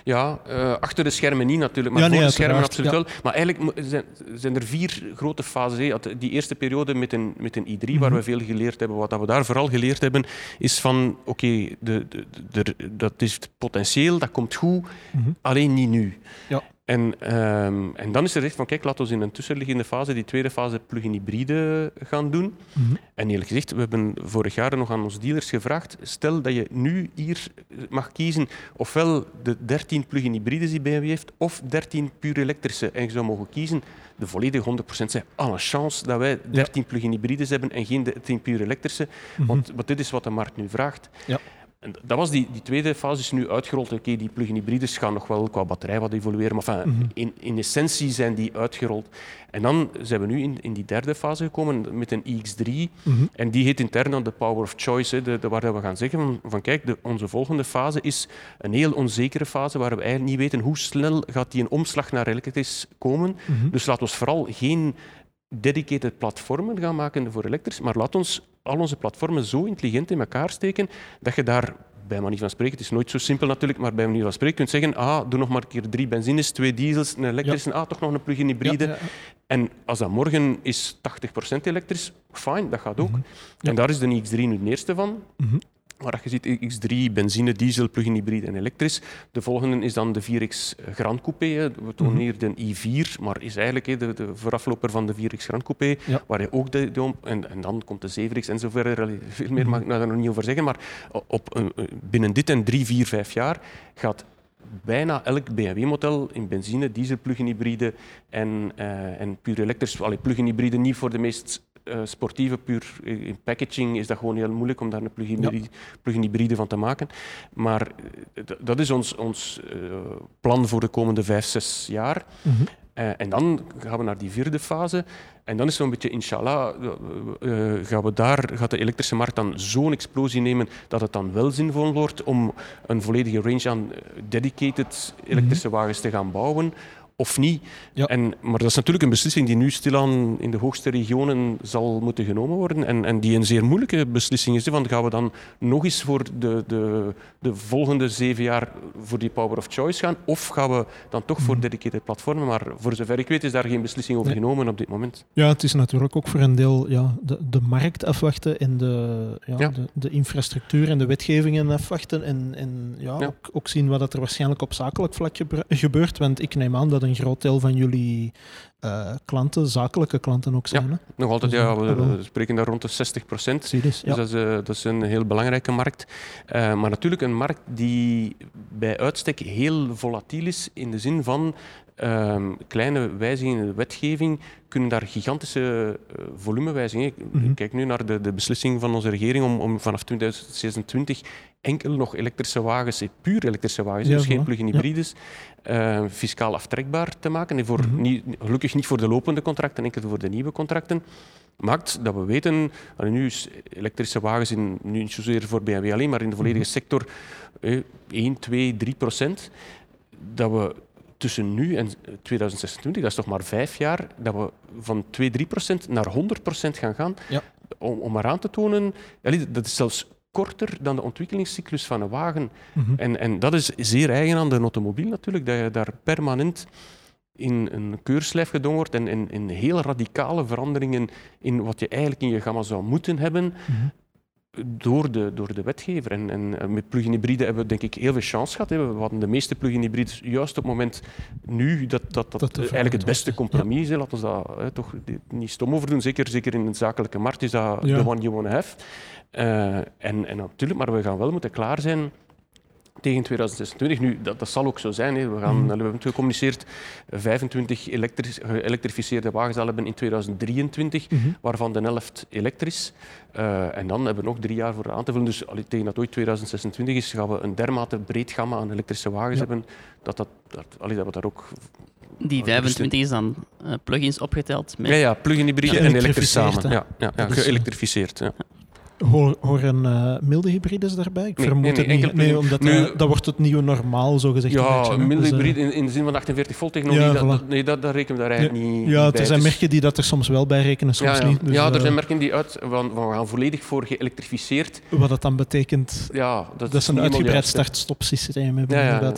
Ja, uh, achter de schermen niet natuurlijk, maar voor de schermen absoluut wel. Maar eigenlijk zijn, zijn, er vier grote fases. Die eerste periode met een, met een I3, waar mhm. we veel geleerd hebben, wat we daar vooral geleerd hebben, is van oké, okay, de, de, de, dat is het potentieel, dat komt goed, mhm. alleen niet nu. Ja. En, um, en dan is er echt van, kijk, laten we in een tussenliggende fase, die tweede fase, plug-in hybride gaan doen. Mm -hmm. En eerlijk gezegd, we hebben vorig jaar nog aan onze dealers gevraagd, stel dat je nu hier mag kiezen, ofwel de 13 plug-in hybrides die BMW heeft, of 13 puur elektrische. En je zou mogen kiezen, de volledige 100% zijn alle chance dat wij 13 ja. plug-in hybrides hebben en geen 13 puur elektrische. Mm -hmm. want, want dit is wat de markt nu vraagt. Ja. En dat was die, die tweede fase is nu uitgerold. Oké, die plug-in hybrides gaan nog wel qua batterij wat evolueren, maar enfin, mhm. in, in essentie zijn die uitgerold. En dan zijn we nu in, in die derde fase gekomen met een iX3. Mhm. En die heet intern dan de power of choice, hè, de, de, waar we gaan zeggen van, van kijk, de, onze volgende fase is een heel onzekere fase waar we eigenlijk niet weten hoe snel gaat die een omslag naar elektrisch komen. Mhm. Dus laat ons vooral geen dedicated platformen gaan maken voor elektrisch, maar laat ons al onze platformen zo intelligent in elkaar steken dat je daar bij manier van spreken, het is nooit zo simpel natuurlijk, maar bij manier van spreken kunt zeggen, ah, doe nog maar een keer drie benzines, twee diesels, een elektrische, ah, toch nog een plug-in hybride. Ja, en als dat morgen is 80% elektrisch, fijn, dat gaat ook. Mhm. En daar is de X3 nu de eerste van. Mm maar je ziet X3, benzine, diesel, plug-in hybride en elektrisch. De volgende is dan de 4X Grand Coupé. We tonen mhm. hier de i4, maar is eigenlijk de, de voorafloper van de 4X Grand Coupé. Waar je ook de, de en, en, dan komt de 7X en zo verder. Veel meer mag ik daar nog niet over zeggen. Maar op, binnen dit en drie, vier, vijf jaar gaat bijna elk BMW-model in benzine, diesel, plug-in hybride en, uh, en puur elektrisch. plug-in hybride niet voor de meest uh, sportieve, puur in packaging is dat gewoon heel moeilijk om daar een plug-in hybride, plug hybride van te maken. Maar uh, dat is ons, ons uh, plan voor de komende vijf, zes jaar. Mm -hmm. en dan gaan we naar die vierde fase. En dan is zo'n beetje, inshallah, gaan we daar, gaat de elektrische markt dan zo'n explosie nemen dat het dan wel zinvol wordt om een volledige range aan dedicated elektrische mm -hmm. wagens te gaan bouwen of niet. Ja. En, maar dat is natuurlijk een beslissing die nu stilaan in de hoogste regionen zal moeten genomen worden. En, en die een zeer moeilijke beslissing is. Want gaan we dan nog eens voor de, de, de volgende zeven jaar voor die power of choice gaan? Of gaan we dan toch voor dedicated platformen? Maar voor zover ik weet is daar geen beslissing over Nee. genomen op dit moment. Ja, het is natuurlijk ook voor een deel ja, de, de markt afwachten en de, ja, Ja. de, de infrastructuur en de wetgevingen afwachten. En, en ja. Ook, ook zien wat dat er waarschijnlijk op zakelijk vlak gebeur- gebeurt. Want ik neem aan dat een groot deel van jullie eh, klanten, zakelijke klanten ook zijn. Hè? Nog altijd, Dus, ja, we, spreken daar rond de 60 procent. Dus, ja. Dus dat is, eh, dat is een heel belangrijke markt. Eh, maar natuurlijk een markt die bij uitstek heel volatiel is in de zin van ehm, kleine wijzigingen in de wetgeving kunnen daar gigantische eh, volumewijzigingen. Mhm. Kijk nu naar de, de beslissing van onze regering om, om vanaf 2026 enkel nog elektrische wagens, eh, puur elektrische wagens, Ja, dus geen plug-in Ja. hybrides, eh, fiscaal aftrekbaar te maken. En voor Mhm. niet, gelukkig niet voor de lopende contracten, enkel voor de nieuwe contracten maakt dat we weten, nu is elektrische wagens, in, nu niet zozeer voor BMW alleen, maar in de volledige sector eh, 1, 2, 3 procent, dat we tussen nu en 2026, dat is toch maar vijf jaar, dat we van 2, 3 procent naar 100 procent gaan gaan. Ja. Om, om maar aan te tonen, dat is zelfs korter dan de ontwikkelingscyclus van een wagen. Mhm. En, en dat is zeer eigen aan de automobiel natuurlijk, dat je daar permanent in een keurslijf gedongen wordt en in, in heel radicale veranderingen in wat je eigenlijk in je gamma zou moeten hebben Mhm. Door de, door de wetgever. En, en eh, met plug-in hybride hebben we denk ik heel veel chance gehad. hè. We hadden de meeste plug-in hybrides juist op het moment nu dat dat, dat, Dat de eigenlijk het beste compromis is. Laten we dat hè, toch niet stom over doen. Zeker, zeker in de zakelijke markt is dat Ja. the one you want to have. Eh, en, en natuurlijk, maar we gaan wel moeten klaar zijn tegen 2026. Nu, dat, dat zal ook zo zijn. Hè. We, gaan, Mhm. we hebben het gecommuniceerd, 25 elektris- geëlektrificeerde wagens zal hebben in 2023, Mhm. waarvan de helft elektrisch. Eh, en dan hebben we nog drie jaar voor aan te vullen. Dus allee, tegen dat ooit 2026 is, gaan we een dermate breed gamma aan elektrische wagens Ja. hebben, dat, dat, dat, allee, dat we daar ook... Die Oh, 25 is dan eh, plugins opgeteld met Ja, ja, plug-in hybride en elektrisch samen. Ja, ja, ja, geëlektrificeerd. Ja. Hoor, horen eh, milde hybrides daarbij? Ik Nee, vermoed nee, het niet. Nee, omdat Nu- dat, dat wordt het nieuwe normaal, zo gezegd. een Ja, een milde Dus, eh, hybride in, in de zin van de 48 volt technologie, Ja, dat, voilà. dat- nee, dat, dat rekenen we daar eigenlijk niet, Ja, bij. er zijn is- merken die dat er soms wel bij rekenen, soms ja, ja. niet. Dus, ja, er eh, zijn merken die uit van, van we gaan volledig voor geëlektrificeerd. Wat dat dan betekent, Ja, dat, dat is een uitgebreid start-stop systeem hebben. Ja.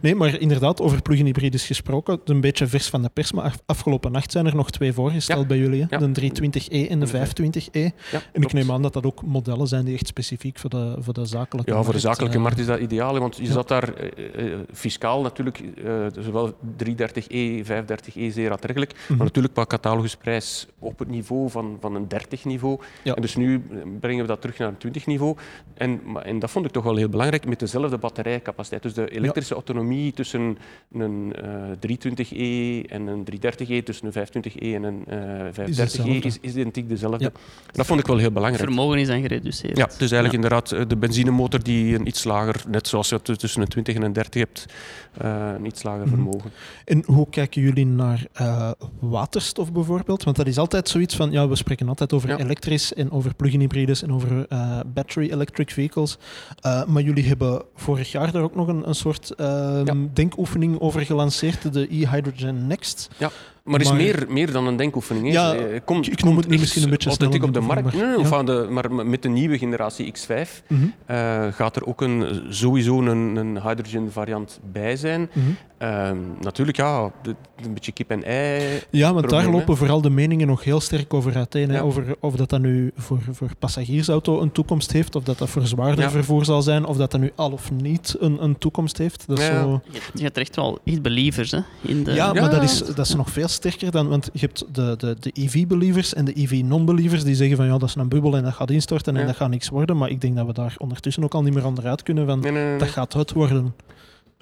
Nee, maar inderdaad, over plug-in hybrides gesproken, een beetje vers van de pers, maar af- afgelopen nacht zijn er nog twee voorgesteld bij jullie, hè? De 320e en de de 520e. Ja, En ik neem aan dat dat ook modellen zijn die echt specifiek voor de, voor de zakelijke Ja, voor de markt, zakelijke eh, markt is dat ideaal, want je ja. zat daar eh, eh, fiscaal natuurlijk, eh, zowel 330e, 530e zeer aantrekkelijk, Mhm. maar natuurlijk qua catalogusprijs op het niveau van, van een 30 niveau. Ja. En dus nu brengen we dat terug naar een 20 niveau. En, maar- en dat vond ik toch wel heel belangrijk, met dezelfde batterijcapaciteit. Dus de elektrische autonomie tussen een eh, 320e en een 330e, tussen een 520e en een eh 530e, hetzelfde. is, is identiek dezelfde. Ja. Dat vond ik wel heel belangrijk. vermogen is dan gereduceerd. Ja, het is eigenlijk inderdaad eh, de benzinemotor die een iets lager, net zoals je het tussen een 20 en een 30 hebt, eh, een iets lager Mhm. vermogen. En hoe kijken jullie naar eh, waterstof bijvoorbeeld? Want dat is altijd zoiets van, ja, we spreken altijd over Ja. elektrisch en over plug-in hybrides en over eh, battery electric vehicles. Eh, maar jullie hebben vorig jaar daar ook nog een, een soort ehm, Ja. denkoefening over gelanceerd, de e-Hydrogen Next. Maar, is Maar- meer, meer dan een denkoefening. hè. Ja, Eh, komt- ik noem het nu misschien een beetje authentiek snel op de markt. invoerbaar. Nee, nee, Ja. enfin, de, maar met de nieuwe generatie X5 Mhm, eh, gaat er ook een, sowieso een, een hydrogen variant bij zijn. mhm. Ehm, natuurlijk, ja, de- een beetje kip en ei. Ja, want daar lopen vooral de meningen nog heel sterk over uiteen. Ja. Over of dat, dat nu voor, voor passagiersauto een toekomst heeft, of dat dat voor zwaarder Ja. vervoer zal zijn, of dat dat nu al of niet een, een toekomst heeft. Dat is Ja. zo... Je, je hebt er echt wel echt believers hè, in de... Ja, maar dat is, dat is nog veel sterker dan... Want je hebt de, de, de EV-believers en de EV-non-believers die zeggen van ja, dat is een bubbel en dat gaat instorten en Ja. dat gaat niks worden. Maar ik denk dat we daar ondertussen ook al niet meer onderuit kunnen van Nee, nee, nee, nee. dat gaat het worden.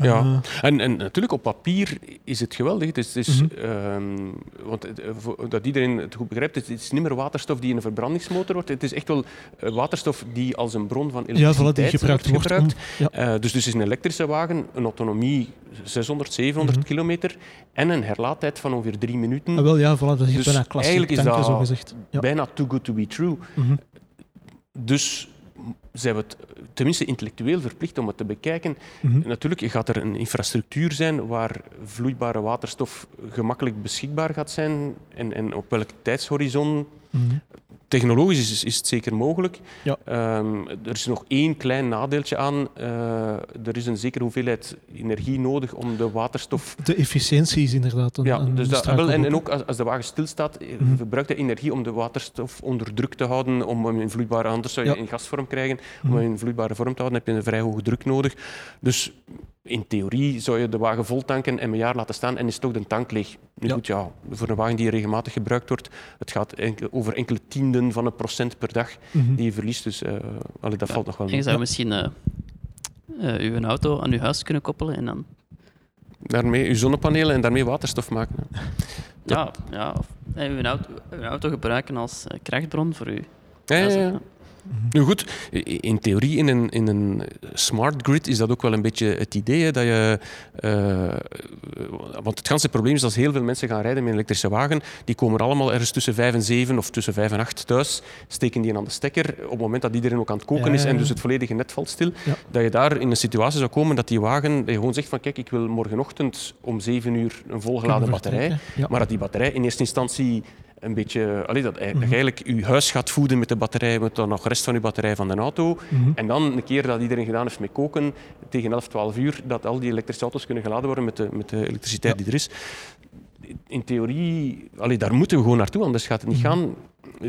Ja. Eh, En, en natuurlijk, op papier is het geweldig. Het is, het is, ehm, want het, eh, dat iedereen het goed begrijpt, het is niet meer waterstof die in een verbrandingsmotor wordt. Het is echt wel eh, waterstof die als een bron van ja, elektriciteit voilà, die gebruikt wordt. gebruikt. om- ja. Eh, dus het is een elektrische wagen, een autonomie 600, 700 Mhm. kilometer en een herlaadtijd van ongeveer drie minuten. Ah, wel, ja, voilà, dat is Dus bijna klassiek eigenlijk is dat. Ja. Bijna too good to be true. Mhm. Dus zijn we het tenminste intellectueel verplicht om het te bekijken. Mhm. Natuurlijk gaat er een infrastructuur zijn waar vloeibare waterstof gemakkelijk beschikbaar gaat zijn en, en op welke tijdshorizon. Mhm. Technologisch is, is het zeker mogelijk. Ja. Ehm, er is nog één klein nadeeltje aan. Eh, er is een zekere hoeveelheid energie nodig om de waterstof De efficiëntie is inderdaad een, ja, een dus dat, en, en ook als, als de wagen stilstaat, Mhm. verbruikt hij energie om de waterstof onder druk te houden, om hem in vloeibare, anders zou je Ja. in gasvorm krijgen. Om Mhm. hem in vloeibare vorm te houden heb je een vrij hoge druk nodig. Dus in theorie zou je de wagen vol tanken en een jaar laten staan en is toch de tank leeg. Nu Ja. goed, ja, voor een wagen die regelmatig gebruikt wordt, het gaat enkel, over enkele tienden van een procent per dag Mhm. die je verliest. Dus eh, allee, dat Ja. valt nog wel En je mee. zou Ja. misschien eh, eh, uw auto aan uw huis kunnen koppelen en dan... Daarmee je zonnepanelen en daarmee waterstof maken. hè. Ja, ja of uw, auto, uw auto gebruiken als krachtbron voor u. Ja, ja, huis. ja. Nu goed, in theorie in een, in een smart grid is dat ook wel een beetje het idee hè, dat je. eh, want het ganse probleem is als heel veel mensen gaan rijden met een elektrische wagen, die komen allemaal ergens tussen 5 en 7 of tussen 5 en 8 thuis, steken die aan de stekker op het moment dat iedereen ook aan het koken Ja, is ja, en dus het volledige net valt stil. Dat je daar in een situatie zou komen dat die wagen dat je gewoon zegt van kijk, ik wil morgenochtend om 7 uur een volgeladen batterij. Maar dat die batterij in eerste instantie een beetje... Allee, dat, dat Mhm. je eigenlijk je huis gaat voeden met de batterij, met dan nog de rest van je batterij van de auto. Mhm. En dan, een keer dat iedereen gedaan heeft met koken, tegen 11, 12 uur, dat al die elektrische auto's kunnen geladen worden met de, met de elektriciteit Ja. die er is. In theorie, allee, daar moeten we gewoon naartoe, anders gaat het niet Mhm. gaan.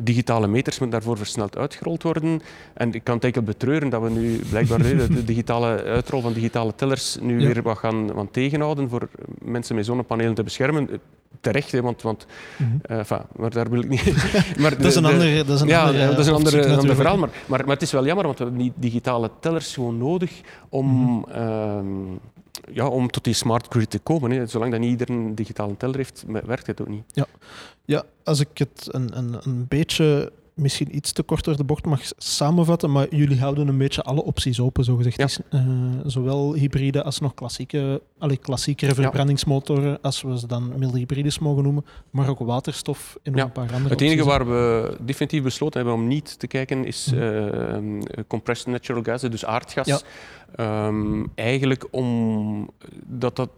Digitale meters moeten daarvoor versneld uitgerold worden. En ik kan het betreuren dat we nu blijkbaar de digitale uitrol van digitale tellers nu Ja. weer wat gaan wat tegenhouden voor mensen met zonnepanelen te beschermen. Terecht, hè, want, want Mhm. eh, maar daar wil ik niet... *laughs* maar Dat is een de- de- ander, dat is een ja, ander, dat is een eh, ander, ander verhaal. Maar, maar, maar het is wel jammer, want we hebben die digitale tellers gewoon nodig om, Mhm. ehm, ja, om tot die smart grid te komen. Hè. Zolang dat niet ieder een digitale teller heeft, werkt het ook niet. Ja, als ik het een, een, een beetje, misschien iets te kort door de bocht mag samenvatten, maar jullie houden een beetje alle opties open, zogezegd. Ja. Is, eh, zowel hybride als nog klassieke, allee, klassiekere verbrandingsmotoren, als we ze dan milde hybrides mogen noemen, maar ook waterstof en nog Ja. een paar andere Het enige waar we definitief besloten hebben om niet te kijken is Mhm. eh, compressed natural gas, dus aardgas. Ja. Ehm, eigenlijk om dat dat.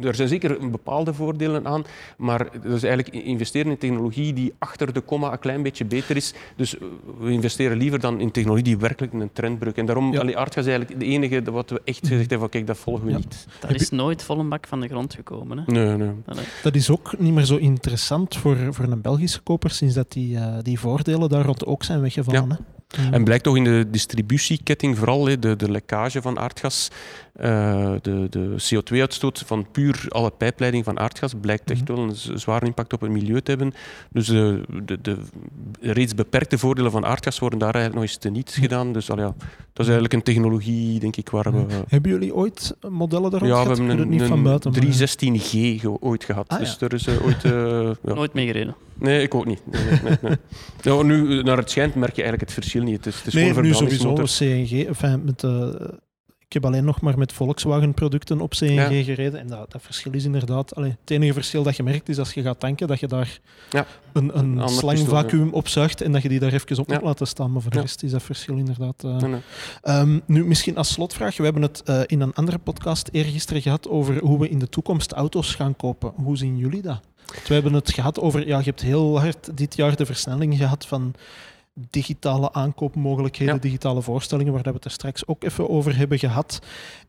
Er zijn zeker bepaalde voordelen aan, maar dat is eigenlijk investeren in technologie die achter de komma een klein beetje beter is. Dus we investeren liever dan in technologie die werkelijk een trend brukt. En daarom, Ja. allee, aardgas is eigenlijk de enige wat we echt gezegd hebben van kijk, dat volgen we Ja. niet. Dat is nooit vol een bak van de grond gekomen. Hè? Nee, nee. Allee. Dat is ook niet meer zo interessant voor, voor een Belgische koper, sinds dat die, eh, die voordelen daar rond ook zijn weggevallen. Hè? Mm. En blijkt toch in de distributieketting vooral hè, de, de lekkage van aardgas, eh, de, de CO2-uitstoot van puur alle pijpleiding van aardgas, blijkt echt Mhm. wel een zware impact op het milieu te hebben. Dus de, de, de reeds beperkte voordelen van aardgas worden daar eigenlijk nog eens teniet Mhm. gedaan. Dus al ja, dat is eigenlijk een technologie, denk ik, waar we... Hebben jullie ooit modellen daar rond Ja, we gehad? Hebben een, niet van buiten. een maar- 316G ge- ooit gehad. Ah, dus er is eh, ooit... eh, ja. Nooit mee gereden. Nee, ik ook niet. Nee, nee, nee, nee. *laughs* Nou, nu, naar het schijnt merk je eigenlijk het verschil niet. Het is, het is Nee, nu verbrandingsmotor. sowieso CNG. Enfin, met, eh, ik heb alleen nog maar met Volkswagen-producten op CNG Ja. gereden. En dat, dat verschil is inderdaad... Allee, het enige verschil dat je merkt is als je gaat tanken, dat je daar Ja. een, een ander slangvacuüm opzuigt en dat je die daar even op moet laten staan. Maar voor de rest is dat verschil inderdaad... eh, Nee, nee. Ehm, nu, misschien als slotvraag. We hebben het eh, in een andere podcast eergisteren gehad over hoe we in de toekomst auto's gaan kopen. Hoe zien jullie dat? We hebben het gehad over... Ja, je hebt heel hard dit jaar de versnelling gehad van digitale aankoopmogelijkheden, Ja. digitale voorstellingen, waar dat we het er straks ook even over hebben gehad.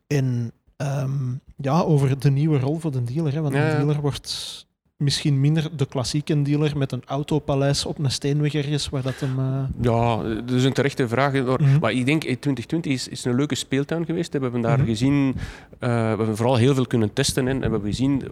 En ehm, ja, over de nieuwe rol voor de dealer. Hè, want Ja, ja. dealer wordt misschien minder de klassieke dealer met een autopaleis op een steenweg ergens, waar dat hem... eh, Ja, dat is een terechte vraag. Mhm. Maar ik denk, eh, 2020 is, is een leuke speeltuin geweest. We hebben daar Mhm. gezien, eh, we hebben vooral heel veel kunnen testen. En we hebben gezien, eh,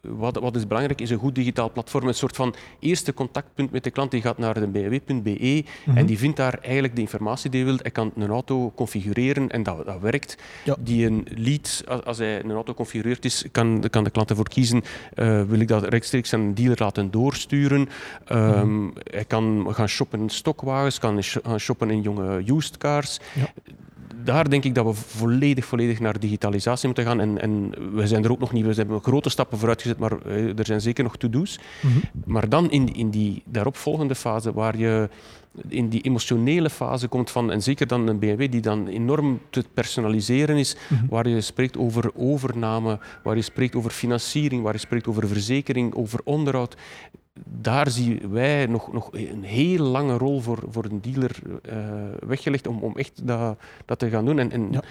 wat, wat is belangrijk, is een goed digitaal platform. Een soort van eerste contactpunt met de klant. Die gaat naar de bmw.be mhm. en die vindt daar eigenlijk de informatie die hij wil. Hij kan een auto configureren en dat, dat werkt. Ja. Die een lead, als, als hij een auto configureerd is, kan, kan de klant ervoor kiezen, eh, wil ik dat rechtstreeks aan een dealer laten doorsturen. Ehm. Hij kan gaan shoppen in stokwagens, kan gaan shoppen in jonge used cars. Ja. Daar denk ik dat we volledig, volledig naar digitalisatie moeten gaan. En, en we zijn er ook nog niet, we hebben grote stappen vooruit gezet, maar eh, er zijn zeker nog to-do's. Mhm. Maar dan in, in die daaropvolgende fase, waar je in die emotionele fase komt van, en zeker dan een BMW die dan enorm te personaliseren is, Mhm. waar je spreekt over overname, waar je spreekt over financiering, waar je spreekt over verzekering, over onderhoud. Daar zien wij nog, nog een heel lange rol voor, voor een dealer eh, weggelegd om, om echt dat, dat te gaan doen. En, en Ja.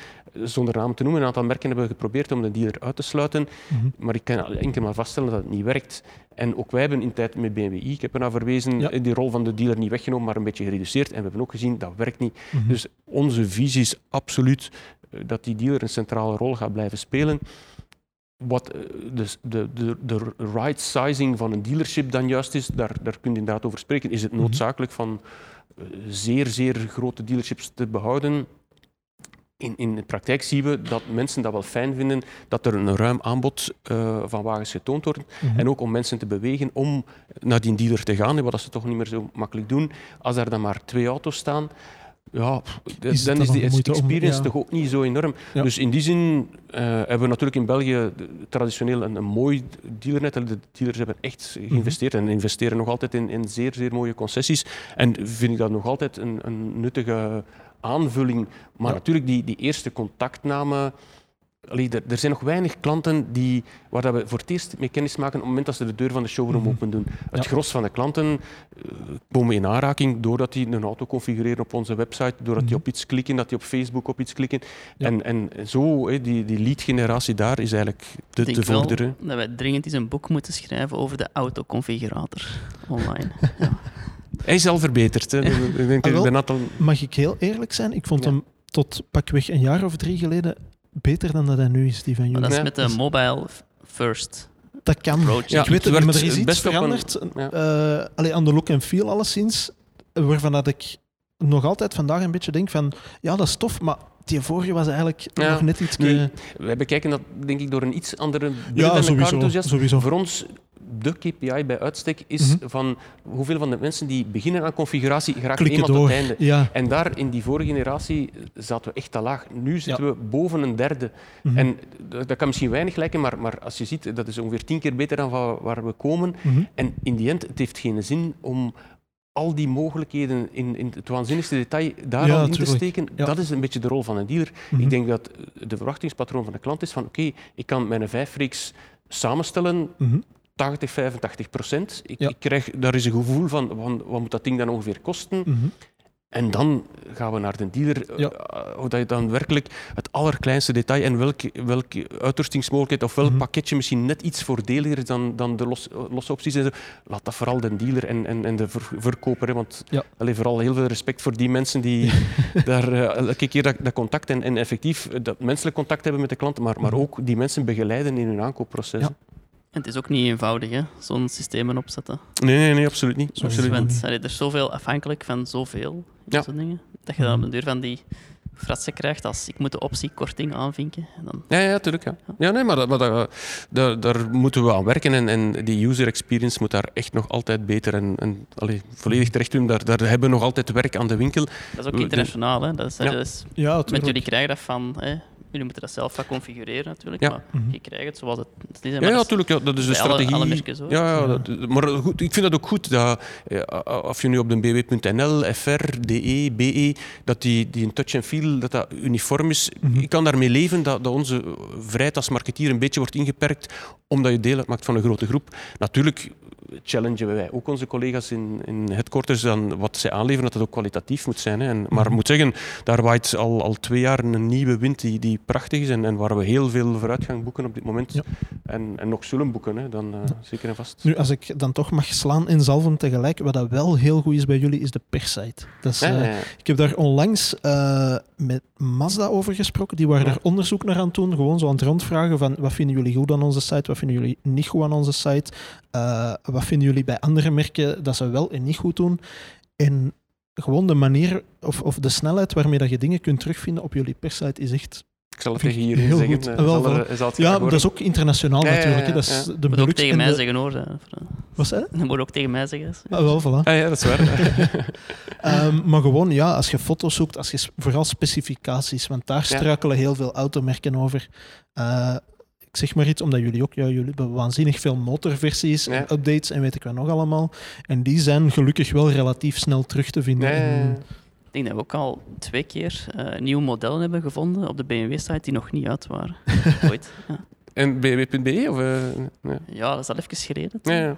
zonder naam te noemen, een aantal merken hebben geprobeerd om de dealer uit te sluiten. Mhm. Maar ik kan enkel maar vaststellen dat het niet werkt. En ook wij hebben in tijd met BMWi, ik heb er naar verwezen, Ja. eh, die rol van de dealer niet weggenomen, maar een beetje gereduceerd. En we hebben ook gezien dat werkt niet. Mhm. Dus onze visie is absoluut eh, dat die dealer een centrale rol gaat blijven spelen. Wat eh, dus de, de, de right sizing van een dealership dan juist is, daar, daar kun je inderdaad over spreken. Is het Mhm. noodzakelijk van eh, zeer, zeer grote dealerships te behouden? In, in de praktijk zien we dat mensen dat wel fijn vinden, dat er een ruim aanbod eh, van wagens getoond wordt. Mhm. En ook om mensen te bewegen om naar die dealer te gaan, wat ze toch niet meer zo makkelijk doen. Als er dan maar twee auto's staan, ja, dan is die om- experience ja. toch ook niet zo enorm. Ja. Dus in die zin eh, hebben we natuurlijk in België traditioneel een, een mooi dealernet. De dealers hebben echt Mhm. geïnvesteerd en investeren nog altijd in, in zeer, zeer mooie concessies. En vind ik dat nog altijd een, een nuttige aanvulling. Maar Ja. natuurlijk, die, die eerste contactname. Allee, er, er zijn nog weinig klanten die, waar dat we voor het eerst mee kennis maken op het moment dat ze de deur van de showroom Mhm. open doen. Het Ja. gros van de klanten eh, komen in aanraking doordat die een auto configureren op onze website, doordat die Mhm. op iets klikken, dat die op Facebook op iets klikken. Ja. En, en zo, hè, die, die lead-generatie daar is eigenlijk de, Ik denk te wel vorderen. dat wij dringend eens een boek moeten schrijven over de autoconfigurator online. *laughs* Hij is al verbeterd. Hè. Ik denk Ah, wel. aantal... Mag ik heel eerlijk zijn? Ik vond Ja. hem tot pakweg een jaar of drie geleden beter dan dat hij nu is, die van Maar jullie. dat is met de mobile first Dat kan. approach. Ja, ik weet het het niet, maar er is iets een- veranderd. ja. Eh, allee, aan de look en feel alleszins, waarvan dat ik nog altijd vandaag een beetje denk van, ja, dat is tof, maar die vorige was eigenlijk Ja. nog net iets... Nu, wij bekijken dat denk ik door een iets andere bril ja, sowieso. sowieso. Voor ons, de KPI bij uitstek is Mhm. van hoeveel van de mensen die beginnen aan configuratie graag Klikken eenmaal tot het einde. Ja. En daar in die vorige generatie zaten we echt te laag. Nu zitten we boven een derde. Mhm. En dat kan misschien weinig lijken, maar, maar als je ziet, dat is ongeveer tien keer beter dan waar, waar we komen. Mhm. En in die end, het heeft geen zin om al die mogelijkheden in, in het waanzinnigste detail daar Ja, al in te steken. Ja. Dat is een beetje de rol van een dealer. Mhm. Ik denk dat de verwachtingspatroon van de klant is van oké, ik kan mijn vijfreeks samenstellen Mhm. 80, 85 procent. Ik, Ja. ik krijg daar is een gevoel van, van wat moet dat ding dan ongeveer kosten. Mhm. En dan gaan we naar de dealer, Ja. eh, hoe dat je dan werkelijk het allerkleinste detail en welke, welke uitrustingsmogelijkheid of welk Mhm. pakketje misschien net iets voordeliger is dan, dan de los, losse opties. En zo. Laat dat vooral de dealer en, en, en de ver- verkoper. Hè, want Ja. allee, vooral heel veel respect voor die mensen die *laughs* daar eh, elke keer dat, dat contact en, en effectief eh, dat menselijk contact hebben met de klant, maar, maar Mhm. ook die mensen begeleiden in hun aankoopproces. Ja. En het is ook niet eenvoudig, hè, zo'n systeem opzetten. Nee, nee, nee, absoluut niet. Absoluut niet. Allee, er is zoveel afhankelijk van zoveel Ja. dingen. Dat je dan op de deur van die fratsen krijgt als ik moet de optie korting aanvinken. En dan, Ja, ja, tuurlijk. Ja. Ja, nee, maar, dat, maar dat, daar, daar moeten we aan werken. En, en die user experience moet daar echt nog altijd beter en, en allee, volledig terecht doen. Daar, daar hebben we nog altijd werk aan de winkel. dat is ook internationaal. Hè. Dat is, Ja. dat is- Ja, met tuurlijk. jullie krijgen dat van... Hè, jullie moeten dat zelf gaan configureren natuurlijk. Ja. Maar Mhm. je krijgt het zoals het, het is. Ja, ja, dat is tuurlijk. Ja, dat is de alle- strategie. alle merken zo. ja, ja, Ja. dat- maar goed, ik vind dat ook goed. Dat, eh, of je nu op de bw.nl, FR, DE, BE, dat die, die een touch and feel dat dat uniform is. Mhm. Ik kan daarmee leven dat, dat onze vrijheid als marketeer een beetje wordt ingeperkt, omdat je deel uitmaakt van een grote groep. Natuurlijk challengen wij ook onze collega's in, in headquarters aan wat zij aanleveren, dat dat ook kwalitatief moet zijn. Hè. En, maar ik moet zeggen, daar waait al, al twee jaar een nieuwe wind die, die prachtig is en, en waar we heel veel vooruitgang boeken op dit moment. Ja. En, en nog zullen boeken, hè, dan eh, zeker en vast. Nu, als ik dan toch mag slaan in zalven tegelijk, wat dat wel heel goed is bij jullie, is de perssite. Dat is, Ja, eh. Ik heb daar onlangs eh, met Mazda over gesproken. Die waren Ja. daar onderzoek naar aan het doen. Gewoon zo aan het rondvragen van wat vinden jullie goed aan onze site, wat vinden jullie niet goed aan onze site. Eh, wat vinden jullie bij andere merken dat ze wel en niet goed doen. En gewoon de manier of, of de snelheid waarmee dat je dingen kunt terugvinden op jullie perssite is echt... Ik zal het tegen hier heel zeggen. goed. eh, Wel, zal er- wel. zal het Ja, dat is ook internationaal Ja, natuurlijk. ja, Dat is ja. de moet ook tegen en mij de- zeggen hoor. Wat zei? Dat moet ook tegen mij zeggen. Ah, wel, voilà. Ah, ja, dat is waar. *laughs* *laughs* Ehm, maar gewoon, ja, als je foto's zoekt, als je vooral specificaties, want daar Ja. struikelen heel veel automerken over. Eh, ik zeg maar iets, omdat jullie ook, ja, jullie hebben waanzinnig veel motorversies en Ja. updates en weet ik wat nog allemaal. En die zijn gelukkig wel relatief snel terug te vinden. Nee, En- Ik denk dat we ook al twee keer eh nieuwe modellen hebben gevonden op de BMW-site die nog niet uit waren. *laughs* Ooit. Ja. En bw.be? Of, eh, ja. ja, dat is al even geleden. Ja, ja.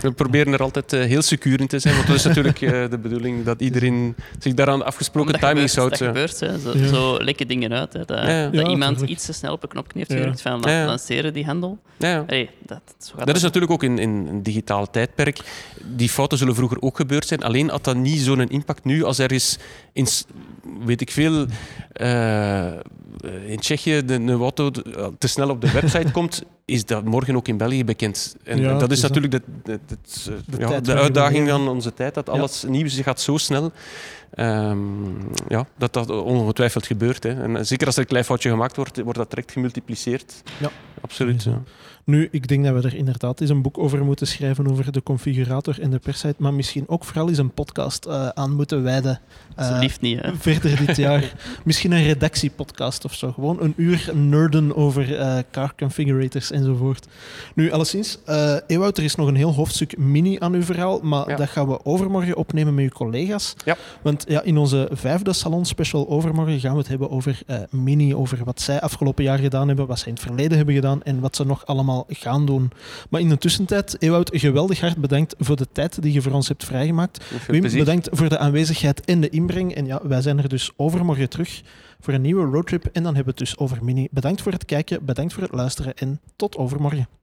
We proberen er altijd eh, heel secuur in te zijn, want dat is natuurlijk eh, de bedoeling dat iedereen zich daaraan de afgesproken Dat timings gebeurt, houdt. dat gebeurt. Hè. Zo, Ja. zo lekken dingen uit. Hè. Dat, Ja, ja. dat Ja, iemand iets te snel op een knopje heeft Ja. gedrukt van Ja, ja. lanceren die ja. Allee, dat, zo gaat Dat is natuurlijk ook in, in een digitale tijdperk. Die fouten zullen vroeger ook gebeurd zijn. Alleen had dat niet zo'n impact nu als er is in, weet ik veel, eh, in Tsjechië de, een auto te snel op de website komt, is dat morgen ook in België bekend. En Ja, dat is is natuurlijk de, de, eh, De ja, de waarin we uitdaging van onze tijd, dat alles nieuws gaat zo snel. Ehm, ja, dat dat ongetwijfeld gebeurt. Hè. En zeker als er een klein foutje gemaakt wordt, wordt dat direct gemultipliceerd. Ja. Absoluut. Ja. Nu, ik denk dat we er inderdaad eens een boek over moeten schrijven over de configurator en de perssite, maar misschien ook vooral eens een podcast eh, aan moeten wijden. eh, Alsjeblieft niet. Hè. verder dit *laughs* jaar. Misschien een redactiepodcast of zo. Gewoon een uur nerden over eh, car configurators enzovoort. Nu, alleszins, eh Ewout, er is nog een heel hoofdstuk mini aan uw verhaal, maar Ja. dat gaan we overmorgen opnemen met uw collega's. Ja. Want ja, in onze vijfde salon special overmorgen gaan we het hebben over eh, mini, over wat zij afgelopen jaar gedaan hebben, wat zij in het verleden hebben gedaan en wat ze nog allemaal gaan doen. Maar in de tussentijd, Ewout, geweldig hard bedankt voor de tijd die je voor ons hebt vrijgemaakt. Wim, plezier. bedankt voor de aanwezigheid en de inbreng. En ja, wij zijn er dus overmorgen terug voor een nieuwe roadtrip. En dan hebben we het dus over Mini. Bedankt voor het kijken, bedankt voor het luisteren en tot overmorgen.